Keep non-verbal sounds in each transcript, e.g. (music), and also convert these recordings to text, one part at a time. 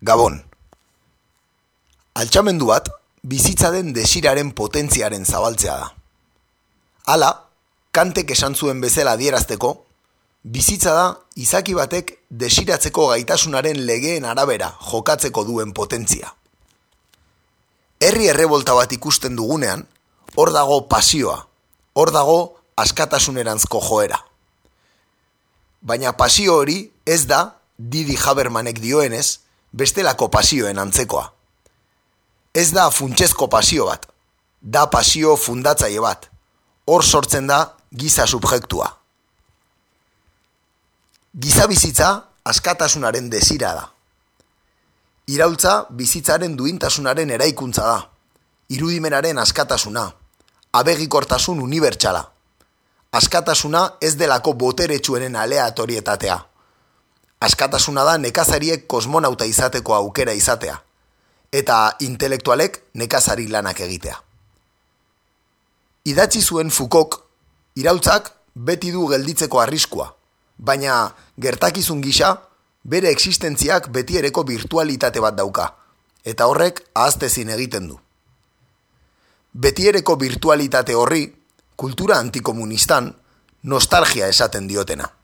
Gabon. Altxamendu bat, bizitza den desiraren potentziaren zabaltzea da. Hala, kantek esan zuen bezala adierazteko, bizitza da izaki batek desiratzeko gaitasunaren legeen arabera jokatzeko duen potentzia. Herri errebolta bat ikusten dugunean, hor dago pasioa, hor dago askatasunerantzko joera. Baina pasio hori ez da, Didi Habermanek dioenez, bestelako pasioen antzekoa. Ez da funtsezko pasio bat, da pasio fundatzaile bat, hor sortzen da giza subjektua. Giza bizitza askatasunaren desira da. Iraultza bizitzaren duintasunaren eraikuntza da, irudimenaren askatasuna, abegikortasun unibertsala. Askatasuna ez delako boteretsuenen aleatorietatea. Askatasuna da nekazariek kosmonauta izateko aukera izatea. Eta intelektualek nekazari lanak egitea. Idatzi zuen Fukok, irautzak beti du gelditzeko arriskua, baina gertakizun gisa bere existentziak betiereko virtualitate bat dauka, eta horrek ahaztezin egiten du. Betiereko virtualitate horri, kultura antikomunistan, nostalgia esaten diotena.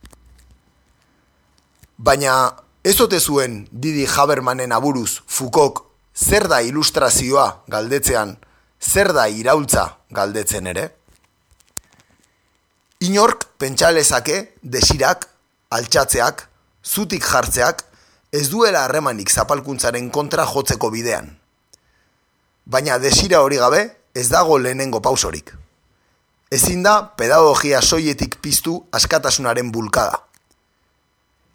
Baina ez ote zuen Didi Habermanen aburuz Fukok zer da ilustrazioa galdetzean, zer da iraultza galdetzen ere? Inork pentsalezake desirak, altxatzeak, zutik jartzeak, ez duela harremanik zapalkuntzaren kontra jotzeko bidean. Baina desira hori gabe ez dago lehenengo pausorik. Ezin da pedagogia soietik piztu askatasunaren bulkada.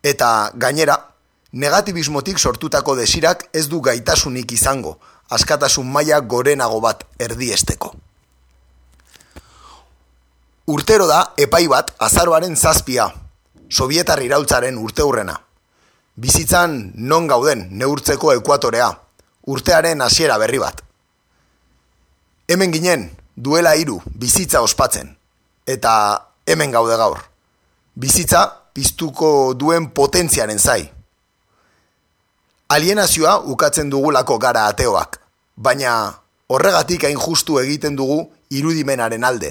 Eta gainera, negatibismotik sortutako desirak ez du gaitasunik izango, askatasun maila gorenago bat erdiesteko. Urtero da epai bat azaroaren zazpia, sovietar irautzaren urte hurrena. Bizitzan non gauden neurtzeko ekuatorea, urtearen hasiera berri bat. Hemen ginen, duela hiru bizitza ospatzen, eta hemen gaude gaur. Bizitza piztuko duen potentziaren zai. Alienazioa ukatzen dugulako gara ateoak, baina horregatik hain justu egiten dugu irudimenaren alde.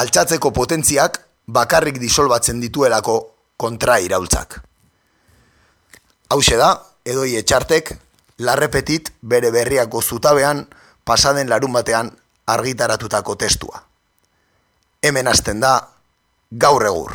Altxatzeko potentziak bakarrik disolbatzen dituelako kontra iraultzak. Hauxe da, edoi etxartek, larrepetit bere berriako zutabean pasaden larun batean argitaratutako testua. Hemen hasten da, gaur egur.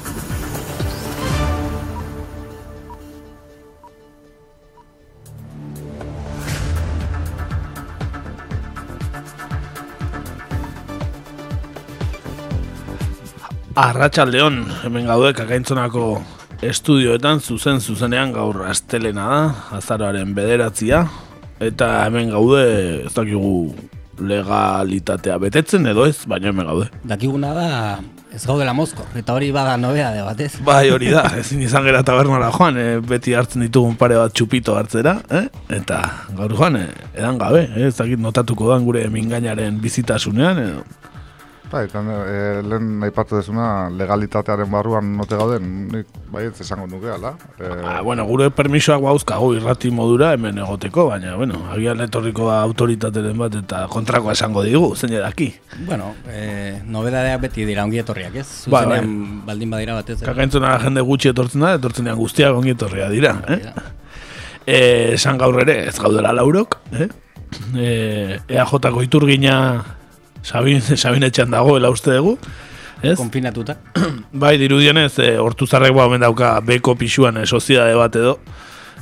Arratxaldeon, hemen gaude kakaintzonako estudioetan zuzen zuzenean gaur astelena da, azaroaren bederatzia, eta hemen gaude ez dakigu legalitatea betetzen edo ez, baina hemen gaude. Dakiguna da ez gaudela mozko, eta hori bada nobea de batez. Bai hori da, (laughs) ezin izan gera tabernara joan, eh, beti hartzen ditugun pare bat txupito hartzera, eh? eta gaur joan, eh, edan gabe, eh? ez dakit notatuko dan gure mingainaren bizitasunean, edo, Bai, e, lehen aipatu dezuna legalitatearen barruan note gauden, nik bai ez esango nuke, ala? E, Ah, bueno, gure permisoak bauzkago irrati modura hemen egoteko, baina, bueno, agian etorriko da autoritateren bat eta kontrakoa esango digu, zein edaki. Bueno, eh, nobedadeak beti dira ongi etorriak, ez? Bai. Zuzenean baldin badira batez. Kakaintzona jende gutxi etortzen da, etortzen guztiak ongi etorria dira, eh? Eh, esan gaur ere, ez gaudela laurok, eh? Eh, EAJ-ko iturgina Sabin, (laughs) Sabin etxean dagoela uste dugu, ez? Konfinatuta. Bai, dirudienez, e, hortu zarrek ba, omen dauka beko pixuan e, soziedade bat edo,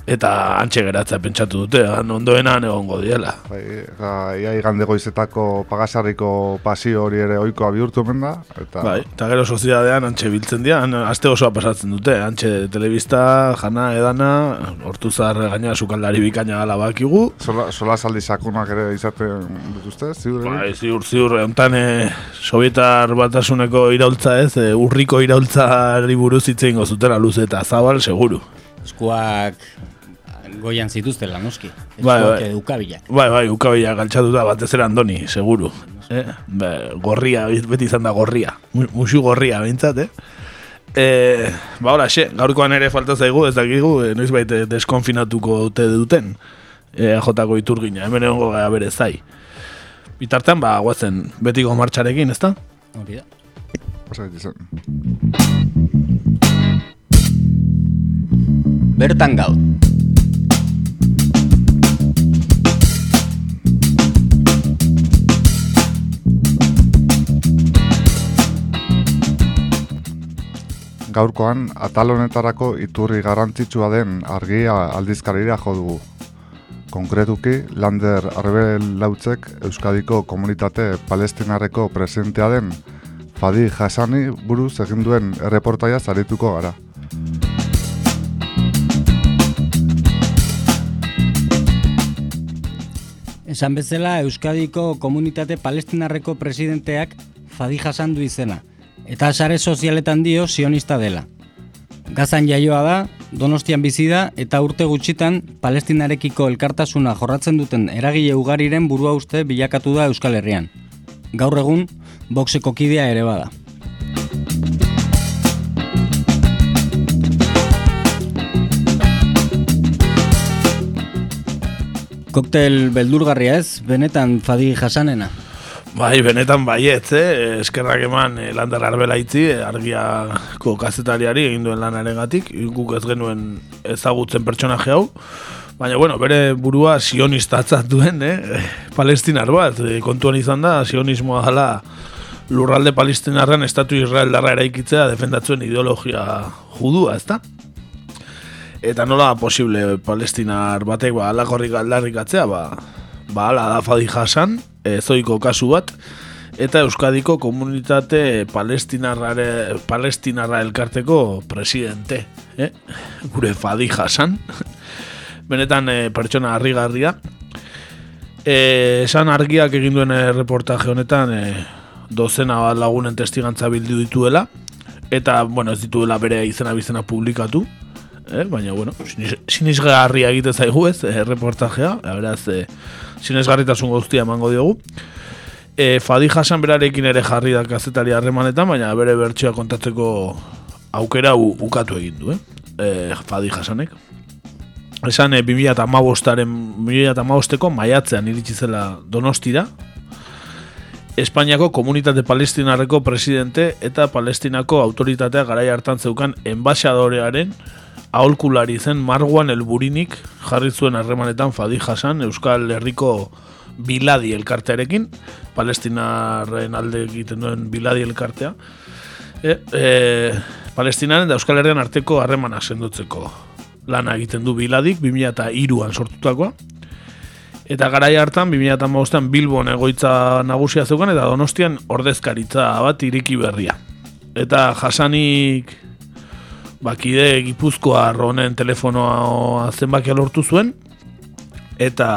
eta antxe geratzea pentsatu dute, han ondoenan egongo diela. Bai, eta ia igande goizetako pagasarriko pasio hori ere oikoa bihurtu omen da. Eta, Bai, eta gero sozidadean antxe biltzen dira, aste osoa pasatzen dute, antxe telebista, jana, edana, hortuzar gaina sukaldari bikaina gala bakigu, Sola, sola saldi sakunak ere izaten dituzte, ziur? Bai, ziur, ziur, hontan e, Sovietar batasuneko iraultza ez, e, urriko iraultzari buruz hitzein gozutela luze eta zabal, seguru. Eskuak goian zituztela, noski. Bai, bai. edo ukabilak. Bai, bai, ukabila galtxatuta batez ere andoni, seguru. Eh? Be, gorria, beti izan da gorria. Mu- Musu gorria, bintzat, eh? E, ba, hola, xe, gaurkoan ere falta zaigu, ez dakigu, e, noiz baite deskonfinatuko dute duten. E, jotako iturgina, hemen egongo gara bere zai. Bitartean, ba, guazen, betiko martxarekin, ezta? Hori da. Izan. Bertan gaur. Gaurkoan, atal honetarako iturri garrantzitsua den argia aldizkarira jo dugu. Konkretuki, Lander Arbelautzek Euskadiko komunitate palestinarreko presidentea den Fadi Hassani buruz egin duen erreportaia zarituko gara. Esan bezala Euskadiko komunitate palestinarreko presidenteak Fadi Hassan du izena, eta sare sozialetan dio sionista dela. Gazan jaioa da, Donostian bizi da eta urte gutxitan Palestinarekiko elkartasuna jorratzen duten eragile ugariren burua uste bilakatu da Euskal Herrian. Gaur egun, boxeko kidea ere bada. Koktel beldurgarria ez, benetan Fadi Hassanena. Bai, benetan baietz, eh? eskerrak eman eh, landar arbela itzi, eh, argiako kazetariari egin duen lanarengatik, guk ez genuen ezagutzen pertsonaje hau, baina, bueno, bere burua sionistatzat duen, eh? (laughs) palestinar bat, eh, kontuan izan da, sionismoa dela lurralde palestinarren estatu israeldarra eraikitzea defendatzuen ideologia judua, ezta? Eta nola posible palestinar batek ba, alakorrik aldarrikatzea, ba, ba ala da Fadi Hassan, e, zoiko kasu bat, eta Euskadiko komunitate palestinarrare, palestinarra elkarteko presidente, eh? gure Fadi Hassan. (laughs) Benetan e, pertsona harrigarria. E, esan argiak egin duen eh, reportaje honetan, e, dozena bat lagunen testigantza bildu dituela, eta, bueno, ez dituela bere izena bizena publikatu, eh? baina, bueno, sinis- sinisgarria egite zaigu ez, eh, reportajea, beraz, eh, sinesgarritasun guztia emango diogu. E, Fadi Hassan berarekin ere jarri da kazetari harremanetan, baina bere bertsioa kontatzeko aukera u, ukatu egin du, eh? E, Fadi Hassanek. Esan, e, 2008aren, 2008ko maiatzean iritsi zela donostira, Espainiako komunitate palestinarreko presidente eta palestinako autoritatea garai hartan zeukan enbaxadorearen aholkulari zen Marwan Elburinik jarri zuen harremanetan Fadi Hassan Euskal Herriko Biladi elkartearekin, palestinarren alde egiten duen Biladi elkartea, e, e, palestinaren da Euskal Herrian arteko harremanak sendotzeko lana egiten du Biladik 2002an sortutakoa, Eta garai hartan, 2008an Bilbon egoitza nagusia zeukan eta Donostian ordezkaritza bat iriki berria. Eta jasanik bakide gipuzkoa honen telefonoa zenbakia lortu zuen eta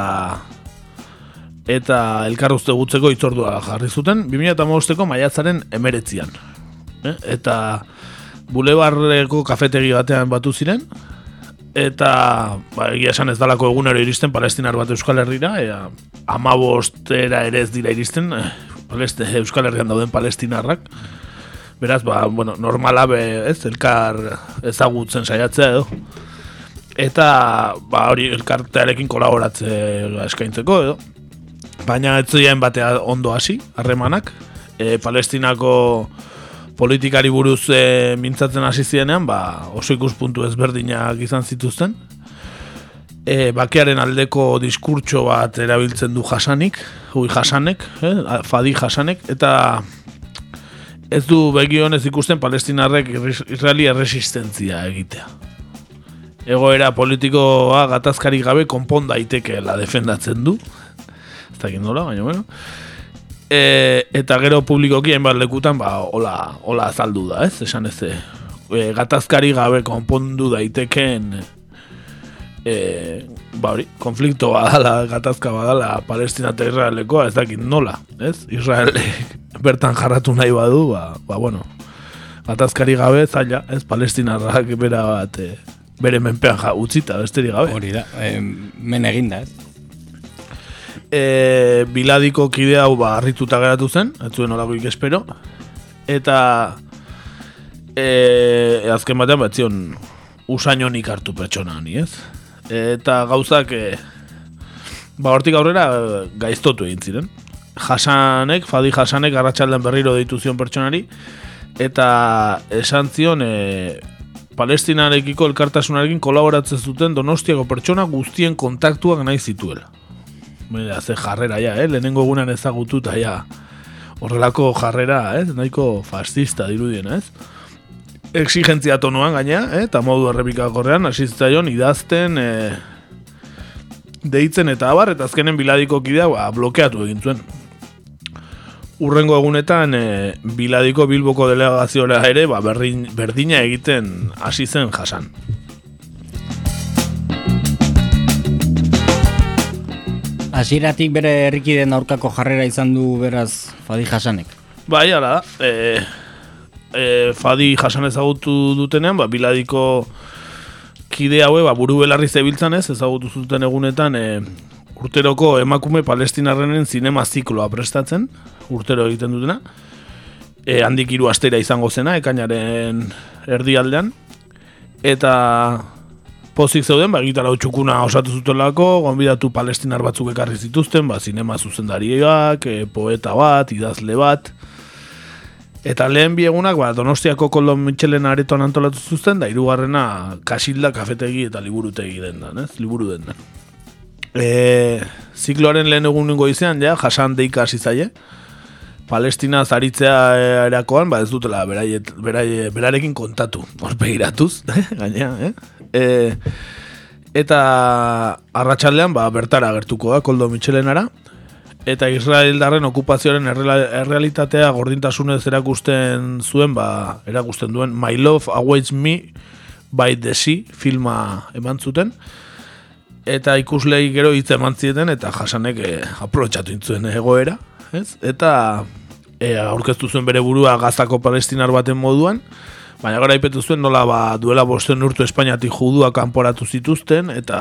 eta elkarruzte gutzeko itzordua jarri zuten 2008ko maiatzaren emeretzian. Eh? Eta bulebarreko kafetegi batean batu ziren, eta ba, egia esan ez dalako egunero iristen palestinar bat Euskal Herrira, ea, amabostera ere ez dira iristen, eh, paleste, Euskal Herrian dauden palestinarrak, beraz, ba, bueno, normala be, ez, elkar ezagutzen saiatzea edo, eta ba, hori elkartearekin kolaboratze eskaintzeko edo, baina ez ziren batea ondo hasi, harremanak, e, palestinako politikari buruz e, mintzatzen hasi zienean, ba, oso ikuspuntu ezberdinak izan zituzten. E, bakearen aldeko diskurtso bat erabiltzen du jasanik, hui jasanek, eh, fadi jasanek, eta ez du begionez ikusten palestinarrek irris- israeli erresistentzia egitea. egoera politikoa gatazkari gabe konpon daitekeela defendatzen du. Ez dakit nola, baina bueno. E, eta gero publikoki hainbat lekutan ba, hola, hola azaldu da, ez? Esan ez, e, gatazkari gabe konpondu daitekeen e, ba hori, konflikto badala, gatazka badala, Palestina eta Israelekoa, ez dakit nola, ez? Israel (laughs) bertan jarratu nahi badu, ba, ba bueno, gatazkari gabe, zaila, ez? Palestinarrak bera bat, e, bere menpean ja, utzita, besterik gabe. Hori da, e, men eginda, ez? e, biladiko kide hau ba harrituta geratu zen, ez zuen olako espero. Eta e, azken batean bat zion usainonik hartu pertsona honi, ez? Eta gauzak e, ba hortik aurrera gaiztotu egin ziren. Jasanek, Fadi Jasanek arratsaldean berriro deitu zion pertsonari eta esan zion e, Palestinarekiko elkartasunarekin kolaboratzen zuten Donostiako pertsona guztien kontaktuak nahi zituela. Mira, ze jarrera ja, eh? lehenengo egunan ezagututa ja. Horrelako jarrera, eh? nahiko fascista dirudien, ez? Exigentzia tonuan gaina, eh? eta modu errepikakorrean, asitzaion idazten, eh, deitzen eta abar, eta azkenen biladiko kidea ba, blokeatu egin zuen. Urrengo egunetan, eh, biladiko bilboko delegazioa ere, ba, berdin, berdina egiten hasi zen jasan. Hasieratik bere herrikiden aurkako jarrera izan du beraz Fadi Hasanek. Bai, ala da. E, e, Fadi Hasan ezagutu dutenean, ba, biladiko kide haue, ba, buru belarri zebiltzan ez, ezagutu zuten egunetan, e, urteroko emakume palestinarrenen zinema zikloa prestatzen, urtero egiten dutena. E, handik hiru astera izango zena, ekainaren erdialdean. Eta pozik zeuden, ba, gitarra txukuna osatu zutelako, gonbidatu palestinar batzuk ekarri zituzten, ba, zinema zuzendariak, e, poeta bat, idazle bat, eta lehen biegunak, ba, donostiako koldo mitxelen aretoan antolatu zuzten, da, irugarrena kasilda kafetegi eta liburutegi den da, ez? liburu den da. E, zikloaren lehen egun izan, ja, jasan deika hasi zaie, Palestina zaritzea erakoan, ba ez dutela beraiet, berarekin kontatu, horpe iratuz, (laughs) gainea, eh? e, eta arratsaldean ba, bertara gertuko da Koldo Michelenara eta Israeldarren okupazioaren errealitatea gordintasunez erakusten zuen ba, erakusten duen My Love Awaits Me by the Sea filma eman zuten eta ikuslei gero hitz eman zieten eta jasanek e, aprobetxatu intzuen egoera ez? eta e, aurkeztu zuen bere burua gazako palestinar baten moduan Baina gara ipetu zuen nola ba, duela bosten urtu Espainiatik judua kanporatu zituzten, eta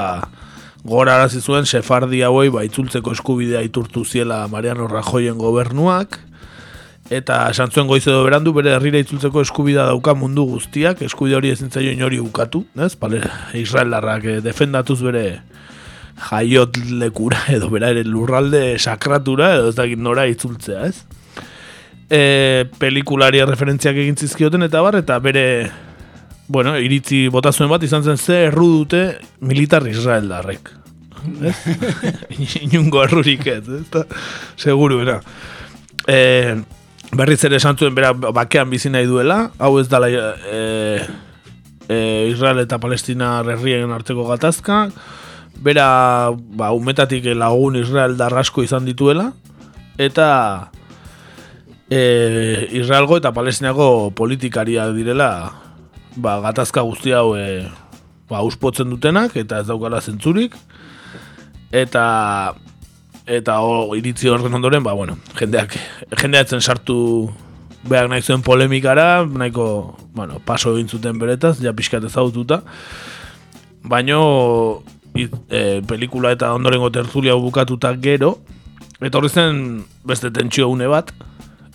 gora arazi zuen sefardi hauei ba, itzultzeko eskubidea iturtu ziela Mariano Rajoyen gobernuak, eta esan zuen goiz edo berandu bere herrira itzultzeko eskubidea dauka mundu guztiak, eskubide hori ezin zaio inori ukatu, ez? Pale, Israelarrak eh, defendatuz bere jaiot lekura edo bera ere lurralde sakratura edo ez dakit nora itzultzea, ez? e, pelikularia referentziak egin zizkioten eta bar, eta bere bueno, iritzi bota zuen bat izan zen ze erru dute militar Israel darrek. (laughs) Inungo errurik ez, ez seguru, era. E, berriz ere esan zuen bera bakean bizi nahi duela, hau ez dala e, e, Israel eta Palestina herrien arteko gatazka, bera ba, umetatik lagun Israel darrasko izan dituela, eta e, Israelgo eta Palestinako politikaria direla ba, gatazka guzti hau e, ba, uspotzen dutenak eta ez daukala zentzurik. Eta eta o, iritzi horren ondoren ba, bueno, jendeak jendeatzen sartu behar nahi zuen polemikara nahiko bueno, paso egin zuten beretaz ja pixkat ezagututa. Baino e, pelikula eta ondorengo tertulia bukatuta gero eta horri zen beste tentsio une bat.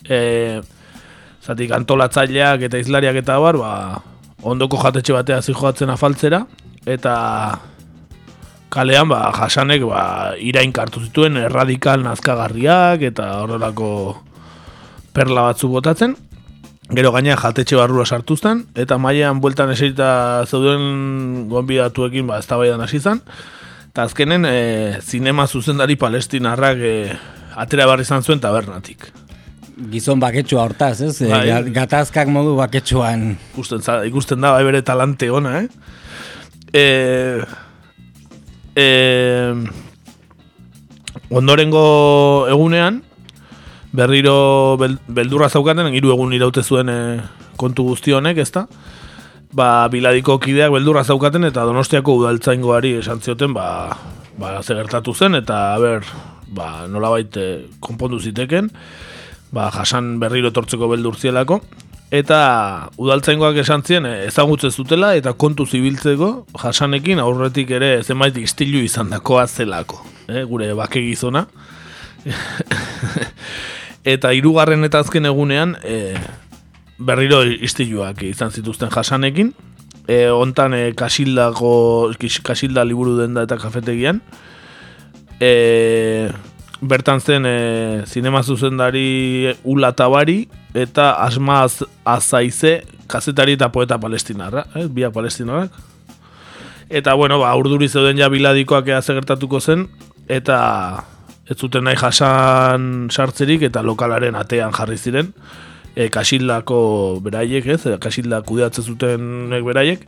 E, zatik antolatzaileak eta izlariak eta bar, ba, ondoko jatetxe batea zijoatzen afaltzera, eta kalean ba, jasanek ba, irain kartu zituen erradikal nazkagarriak eta horrelako perla batzu botatzen. Gero gaina jatetxe barrua sartuzten, eta mailean bueltan eserita zeuden gonbidatuekin ba, ez hasi zen. Eta azkenen, e, zinema zuzendari palestinarrak e, atera barri izan zuen tabernatik gizon baketsua hortaz, ez? Bai. Gatazkak modu baketsuan. Ikusten, ikusten da, bai bere talante ona, eh? E, e, ondorengo egunean, berriro bel, beldurra zaukaten, hiru egun iraute zuen e, kontu guzti honek, ezta? Ba, biladiko kideak beldurra zaukaten eta donostiako udaltzaingoari esan zioten, ba, ba, ze gertatu zen, eta, a ber, ba, nolabait e, konpondu ziteken, ba, jasan berriro etortzeko beldurtzielako, eta udaltzaingoak esan zien e, ezagutzen zutela eta kontu zibiltzeko jasanekin aurretik ere zenbait istilu izan dakoa zelako, e, gure bake gizona. (laughs) eta hirugarren eta azken egunean e, berriro istiluak izan zituzten jasanekin. E, ontan e, kasildako, kasilda liburu denda eta kafetegian. E, bertan zen e, zinema zuzendari Ula Tabari eta Asma Az Azaize kazetari eta poeta palestinarra, eh, biak palestinarrak. Eta bueno, ba urduri zeuden ja biladikoak ea gertatuko zen eta ez zuten nahi jasan sartzerik eta lokalaren atean jarri ziren. E, kasildako beraiek, ez? Kasilda kudeatzen zuten beraiek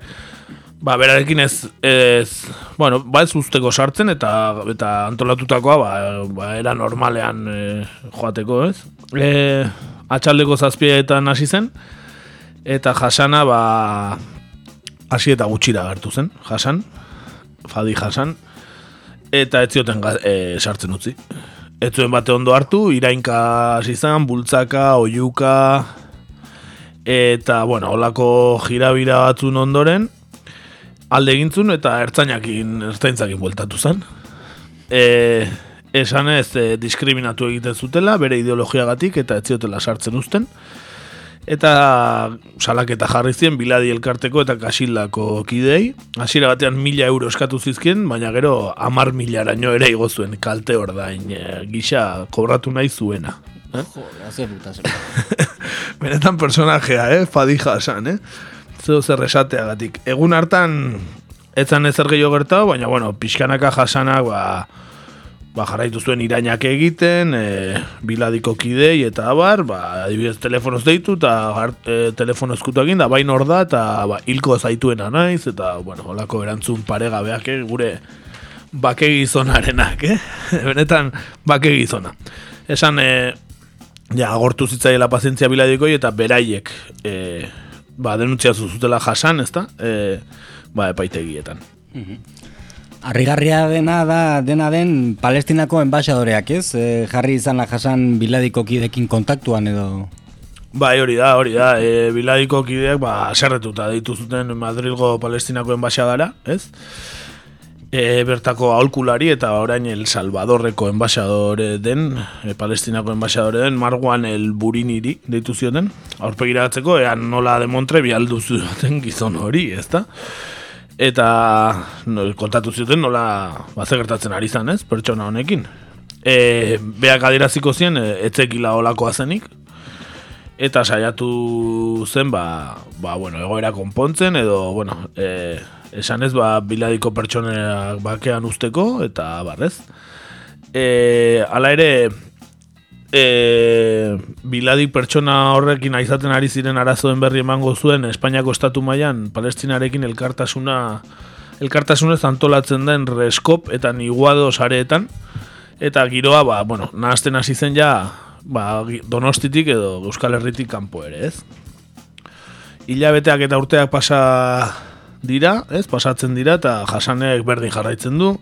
ba, berarekin ez, ez, bueno, ba ez usteko sartzen eta eta antolatutakoa ba, ba era normalean e, joateko, ez? E, atxaldeko zazpietan hasi zen eta jasana ba hasi eta gutxira hartu zen, jasan, fadi jasan eta ez zioten e, sartzen utzi. Ez zuen bate ondo hartu, irainka hasi zen, bultzaka, oiuka, eta, bueno, holako jirabira batzun ondoren, alde egintzun eta ertzainakin ertzaintzakin bueltatu zen. E, esan ez e, diskriminatu egiten zutela, bere ideologiagatik eta ez ziotela sartzen uzten. Eta salaketa jarri zien biladi elkarteko eta kasildako kidei. Hasiera batean mila euro eskatu zizkien, baina gero amar mila araño ere igozuen kalte ordain e, gisa kobratu nahi zuena. Eh? Jo, (laughs) Benetan personajea, eh? Fadija esan, eh? Zeu zer esateagatik. Egun hartan etzan ezer gehiago gertau, baina bueno, pixkanaka jasanak ba, ba jarraitu zuen irainak egiten, e, biladiko kidei eta abar, ba, adibidez telefonoz deitu eta e, telefono egin, da bain hor da eta ba, hilko zaituena naiz, eta bueno, holako erantzun paregabeak eh, gure bake gizonarenak, eh? (laughs) benetan bake gizona. Esan, e, ja, agortu zitzaiela pazientzia biladikoi eta beraiek, eh, ba, denuntzia zuzutela jasan, ezta? E, ba, epaitegietan. Arrigarria dena da dena den Palestinako enbaixadoreak, ez? E, jarri izan la jasan biladiko kidekin kontaktuan edo... Bai, hori da, hori da. E, biladiko kideak, ba, serretuta ditu zuten Madrilgo Palestinako enbaixadara, ez? E, bertako aholkulari eta orain El Salvadorreko enbaixadore den, e, Palestinako enbaixadore den, Marguan El Buriniri deitu zioten, aurpegiratzeko, ean nola demontre bialdu zuten gizon hori, ezta? Eta no, kontatu zioten nola baze gertatzen ari zan, ez, pertsona honekin. E, beak adieraziko zien, etzekila olakoa zenik, eta saiatu zen, ba, ba, bueno, egoera konpontzen, edo, bueno, e, esan ez, ba, biladiko pertsoneak bakean usteko, eta barrez. E, ala ere, e, biladik pertsona horrekin aizaten ari ziren arazoen berri emango zuen Espainiako estatu mailan palestinarekin elkartasuna elkartasunez antolatzen den reskop eta niguado sareetan eta giroa, ba, bueno, nahazten hasi zen ja ba, donostitik edo Euskal Herritik kanpo ere, ez? Hilabeteak eta urteak pasa dira, ez, pasatzen dira, eta jasanek berdin jarraitzen du.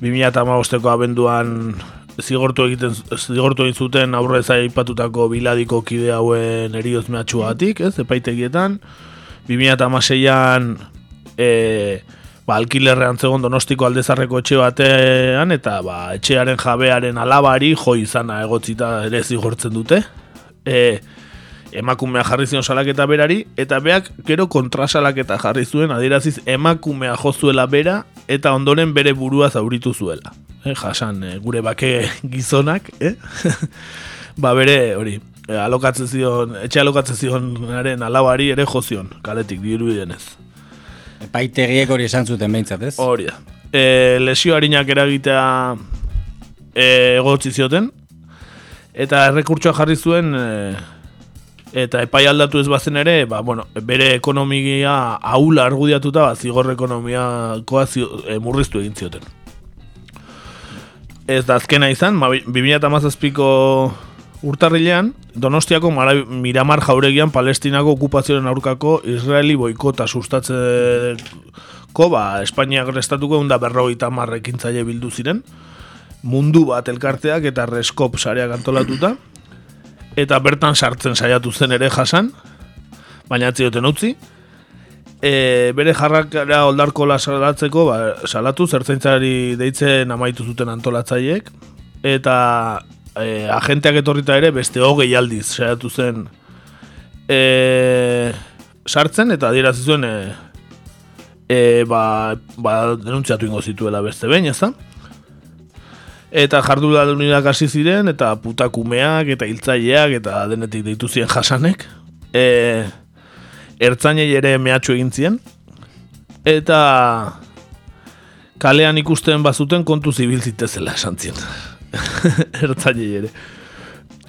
2008ko abenduan zigortu egiten zigortu egin zuten aurrez aipatutako biladiko kide hauen erioz mehatxuatik, ez, epaitegietan. 2006an e, ba, alkilerrean zegoen donostiko aldezarreko etxe batean, eta ba, etxearen jabearen alabari jo izana egotzita ere zigortzen dute. E, emakumea jarri zion salaketa berari, eta beak gero kontrasalaketa jarri zuen, adieraziz emakumea jozuela bera, eta ondoren bere burua zauritu zuela. Eh, jasan, eh, gure bake gizonak, eh? (laughs) ba bere, hori, eh, alokatzen zion, etxe alokatzen zionaren alabari ere jozion, kaletik, diru denez. Epaitegiek hori esan zuten behintzat, ez? Hori da. E, lesio harinak eragitea e, egotzi zioten, eta errekurtsoa jarri zuen... E, Eta epai aldatu ez bazen ere, ba, bueno, bere ekonomia haula argudiatuta, ba, zigor ekonomiakoa zio, e, murriztu egin zioten. Ez da azkena izan, ma, 2008ko urtarrilean, Donostiako Mara, Miramar jauregian Palestinako okupazioaren aurkako Israeli boikota sustatzeko, ba, Espainiak restatuko egun da berrogeita marrekin bildu ziren, mundu bat elkarteak eta reskop sareak antolatuta, eta bertan sartzen saiatu zen ere jasan, baina atzioten utzi. E, bere jarrakara oldarko salatzeko, ba, salatu zertzaintzari deitzen amaitu zuten antolatzaiek, eta e, agenteak etorrita ere beste hogei aldiz saiatu zen e, sartzen, eta dira zizuen e, e, ba, ba, denuntziatu ingo zituela beste behin, ez? Eta jardu da hasi ziren, eta putakumeak, eta hiltzaileak, eta denetik deitu ziren jasanek. E, ertzainei ere mehatxu egin ziren. Eta kalean ikusten bazuten kontu zibiltzitezela esan ziren. (laughs) ertzainei ere.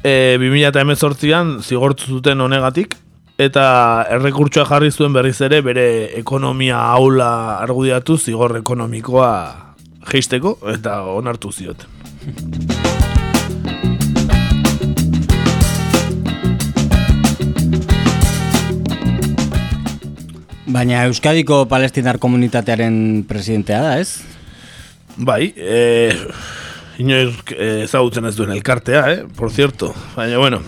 E, 2018an zigortu zuten honegatik, eta errekurtsoa jarri zuen berriz ere bere ekonomia aula argudiatu zigor ekonomikoa geisteko eta onartu ziot. Baina Euskadiko Palestinar komunitatearen presidentea da, ez? Bai, eh, inoiz eh, ezagutzen ez duen elkartea, eh? Por cierto, baina bueno,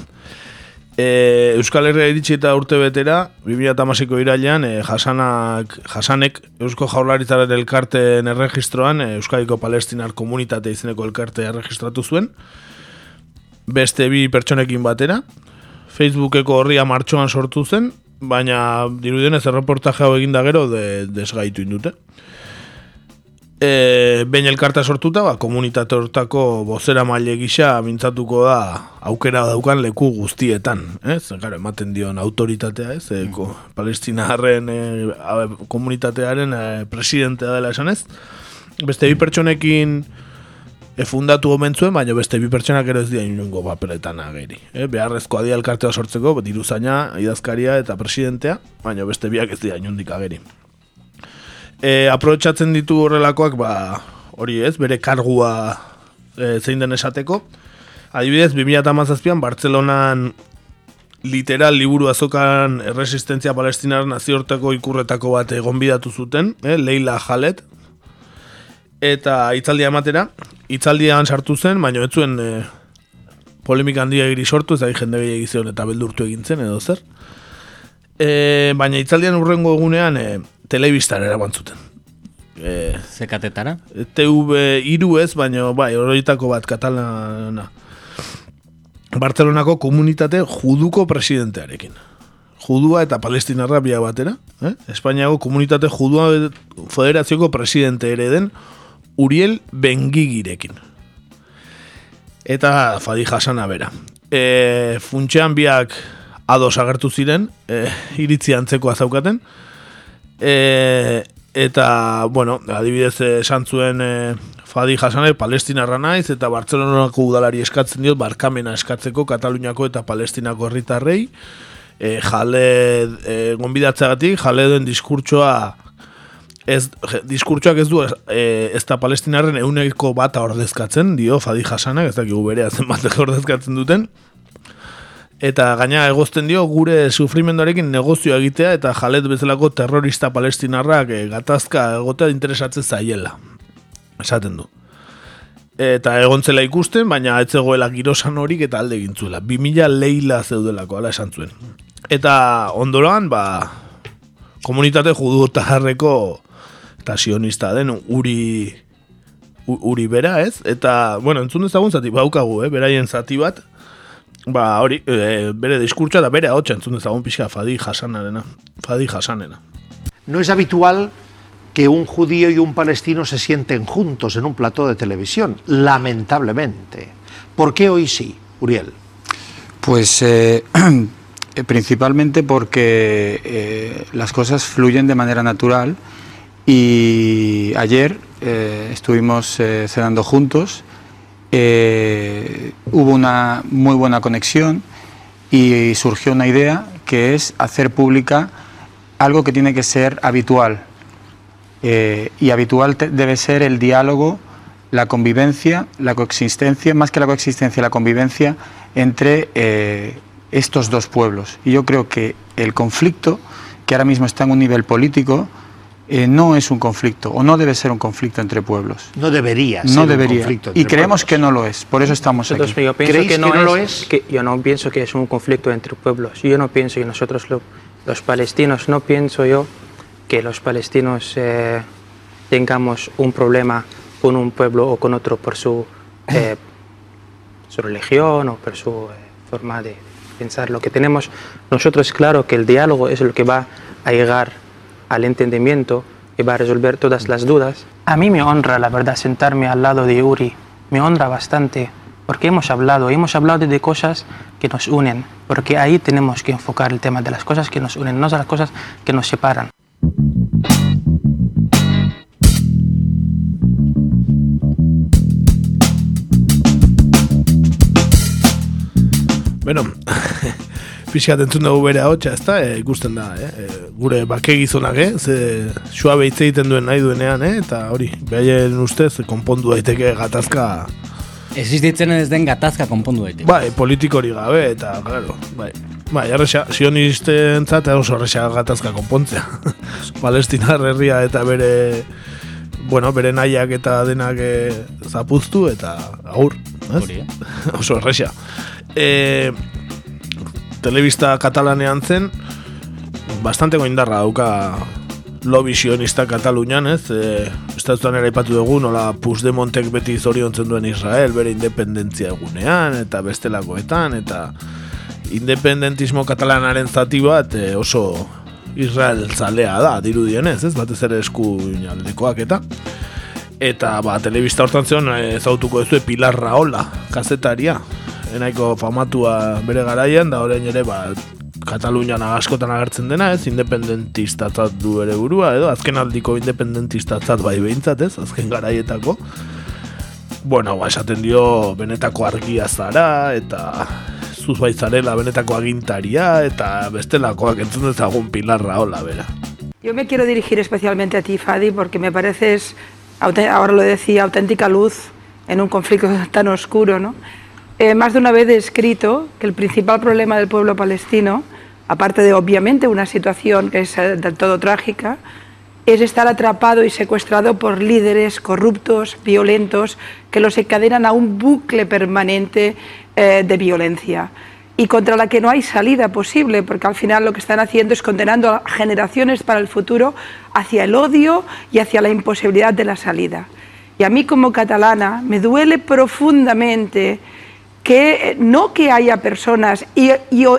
E, Euskal Herria iritsi eta urte betera, 2008ko irailean, e, jasanak, jasanek Eusko Jaurlaritzaren elkarteen erregistroan, e, Euskadiko Palestinar Komunitate izeneko elkartea erregistratu zuen, beste bi pertsonekin batera, Facebookeko horria martxoan sortu zen, baina dirudenez erreportaje hau egin da gero de, desgaitu indute e, bain elkarta sortuta, ba, komunitate hortako bozera maile gisa mintzatuko da aukera daukan leku guztietan, ez? Gara, ematen dion autoritatea, ez? E, ko, Palestina harren e, komunitatearen e, presidentea dela esan ez? Beste bi pertsonekin e, fundatu gomentzuen, baina beste bi pertsonak ero ez dira inungo papeletan ageri. E, beharrezko adia elkartea sortzeko, diruzaina, idazkaria eta presidentea, baina beste biak ez dira inundik ageri e, aprobetsatzen ditu horrelakoak, ba, hori ez, bere kargua e, zein den esateko. Adibidez, 2008an Bartzelonan literal liburu azokan erresistentzia palestinar naziorteko ikurretako bat egon bidatu zuten, e, Leila Jalet, eta itzaldia ematera, itzaldian sartu zen, baina ez zuen e, polemika handia egiri sortu, ez da jende gehiagizion eta beldurtu egintzen edo zer. E, baina itzaldian urrengo egunean e, telebistan eraman zuten. E, Zekatetara? TV iru ez, baina bai, horoitako bat katalana. Barcelonako komunitate juduko presidentearekin. Judua eta palestinarra bia batera. Eh? Espainiako komunitate judua federazioko presidente ere den Uriel Bengigirekin. Eta Fadi Hasana bera. E, funtxean biak ados agertu ziren, e, iritzi antzeko azaukaten, e, eta, bueno, adibidez esan zuen e, Fadi Hasane palestinarra naiz, eta Bartzelonako udalari eskatzen diot, barkamena eskatzeko Kataluniako eta palestinako herritarrei, e, jale e, gonbidatzeagatik, jale den diskurtsoa ez, diskurtsoak ez du e, ez da palestinarren euneko bata ordezkatzen, dio Fadi Hasanak, ez dakigu bere azen batek (laughs) ordezkatzen duten, eta gaina egozten dio gure sufrimendoarekin negozio egitea eta jalet bezalako terrorista palestinarrak e, gatazka egotea interesatzen zaiela. Esaten du. Eta egontzela ikusten, baina ez zegoela girosan horik eta alde gintzuela. 2000 leila zeudelako, ala esan zuen. Eta ondoran, ba, komunitate judu jarreko eta sionista den uri uri bera, ez? Eta, bueno, entzun ezagun zati, baukagu, eh? beraien zati bat, Ba, hori, e, bere diskurtsoa da bere hau txentzun ezagun pixka Fadi Hasanarena. Fadi Hasanena. No es habitual que un judío y un palestino se sienten juntos en un plató de televisión, lamentablemente. ¿Por qué hoy sí, Uriel? Pues eh, (clears throat) principalmente porque eh, las cosas fluyen de manera natural y ayer eh, estuvimos eh, cenando juntos eh, hubo una muy buena conexión y surgió una idea que es hacer pública algo que tiene que ser habitual. Eh, y habitual debe ser el diálogo, la convivencia, la coexistencia, más que la coexistencia, la convivencia entre eh, estos dos pueblos. Y yo creo que el conflicto, que ahora mismo está en un nivel político, eh, no es un conflicto o no debe ser un conflicto entre pueblos. No debería ser No un debería. conflicto Y creemos que no lo es. Por eso estamos Nosotros, aquí. yo pienso ¿Creéis que no, que no es, lo es? que yo no pienso que es un conflicto entre pueblos. Yo no pienso que nosotros lo- los palestinos no pienso yo que los palestinos eh, tengamos un problema con un pueblo o con otro por su eh, su religión o por su eh, forma de pensar. Lo que tenemos nosotros es claro que el diálogo es lo que va a llegar al entendimiento y va a resolver todas las dudas. A mí me honra, la verdad, sentarme al lado de Uri. Me honra bastante porque hemos hablado, hemos hablado de cosas que nos unen, porque ahí tenemos que enfocar el tema de las cosas que nos unen, no de las cosas que nos separan. Bueno, pixkat entzun dugu bere ahotsa, ez da, e, ikusten da, eh? E, gure bake gizonak, eh? Ze suabe hitz egiten duen nahi duenean, eh? Eta hori, behaien ustez, konpondu daiteke gatazka, Existitzen ez den gatazka konpondu daiteke. bai, politikori gabe, eta, claro, bai. Bai, erresa, sionisten zat, oso erresa gatazka konpontzea. (laughs) Palestinar herria eta bere, bueno, bere nahiak eta denak eh, zapuztu, eta agur, ez? Hori, eh? (laughs) oso erresa. E, telebista katalanean zen, bastante goindarra dauka lobby sionista Katalunian, ez? E, Estatuan ere aipatu dugu, nola Puigdemontek beti zoriontzen duen Israel, bere independentzia egunean, eta bestelakoetan, eta independentismo katalanaren zati bat e, oso Israel zalea da, dirudienez, ez? Batez ere esku aldekoak eta eta ba, telebista hortan zion ezautuko ez Pilar Raola, kazetaria enaiko famatua bere garaian da orain ere ba, Katalunian askotan agertzen dena, ez, independentistatzat du ere burua, edo azken aldiko independentistatzat bai behintzat, ez, azken garaietako. Bueno, ba, esaten dio benetako argia zara, eta zuz bai zarela benetako agintaria, eta bestelakoak entzun dezagun Pilar Raola, bera. Yo me quiero dirigir especialmente a ti, Fadi, porque me pareces, ahora lo decía, auténtica luz en un conflicto (laughs) tan oscuro, ¿no? Eh, más de una vez he escrito que el principal problema del pueblo palestino, aparte de obviamente una situación que es eh, del todo trágica, es estar atrapado y secuestrado por líderes corruptos, violentos, que los encadenan a un bucle permanente eh, de violencia y contra la que no hay salida posible, porque al final lo que están haciendo es condenando a generaciones para el futuro hacia el odio y hacia la imposibilidad de la salida. Y a mí como catalana me duele profundamente que no que haya personas y,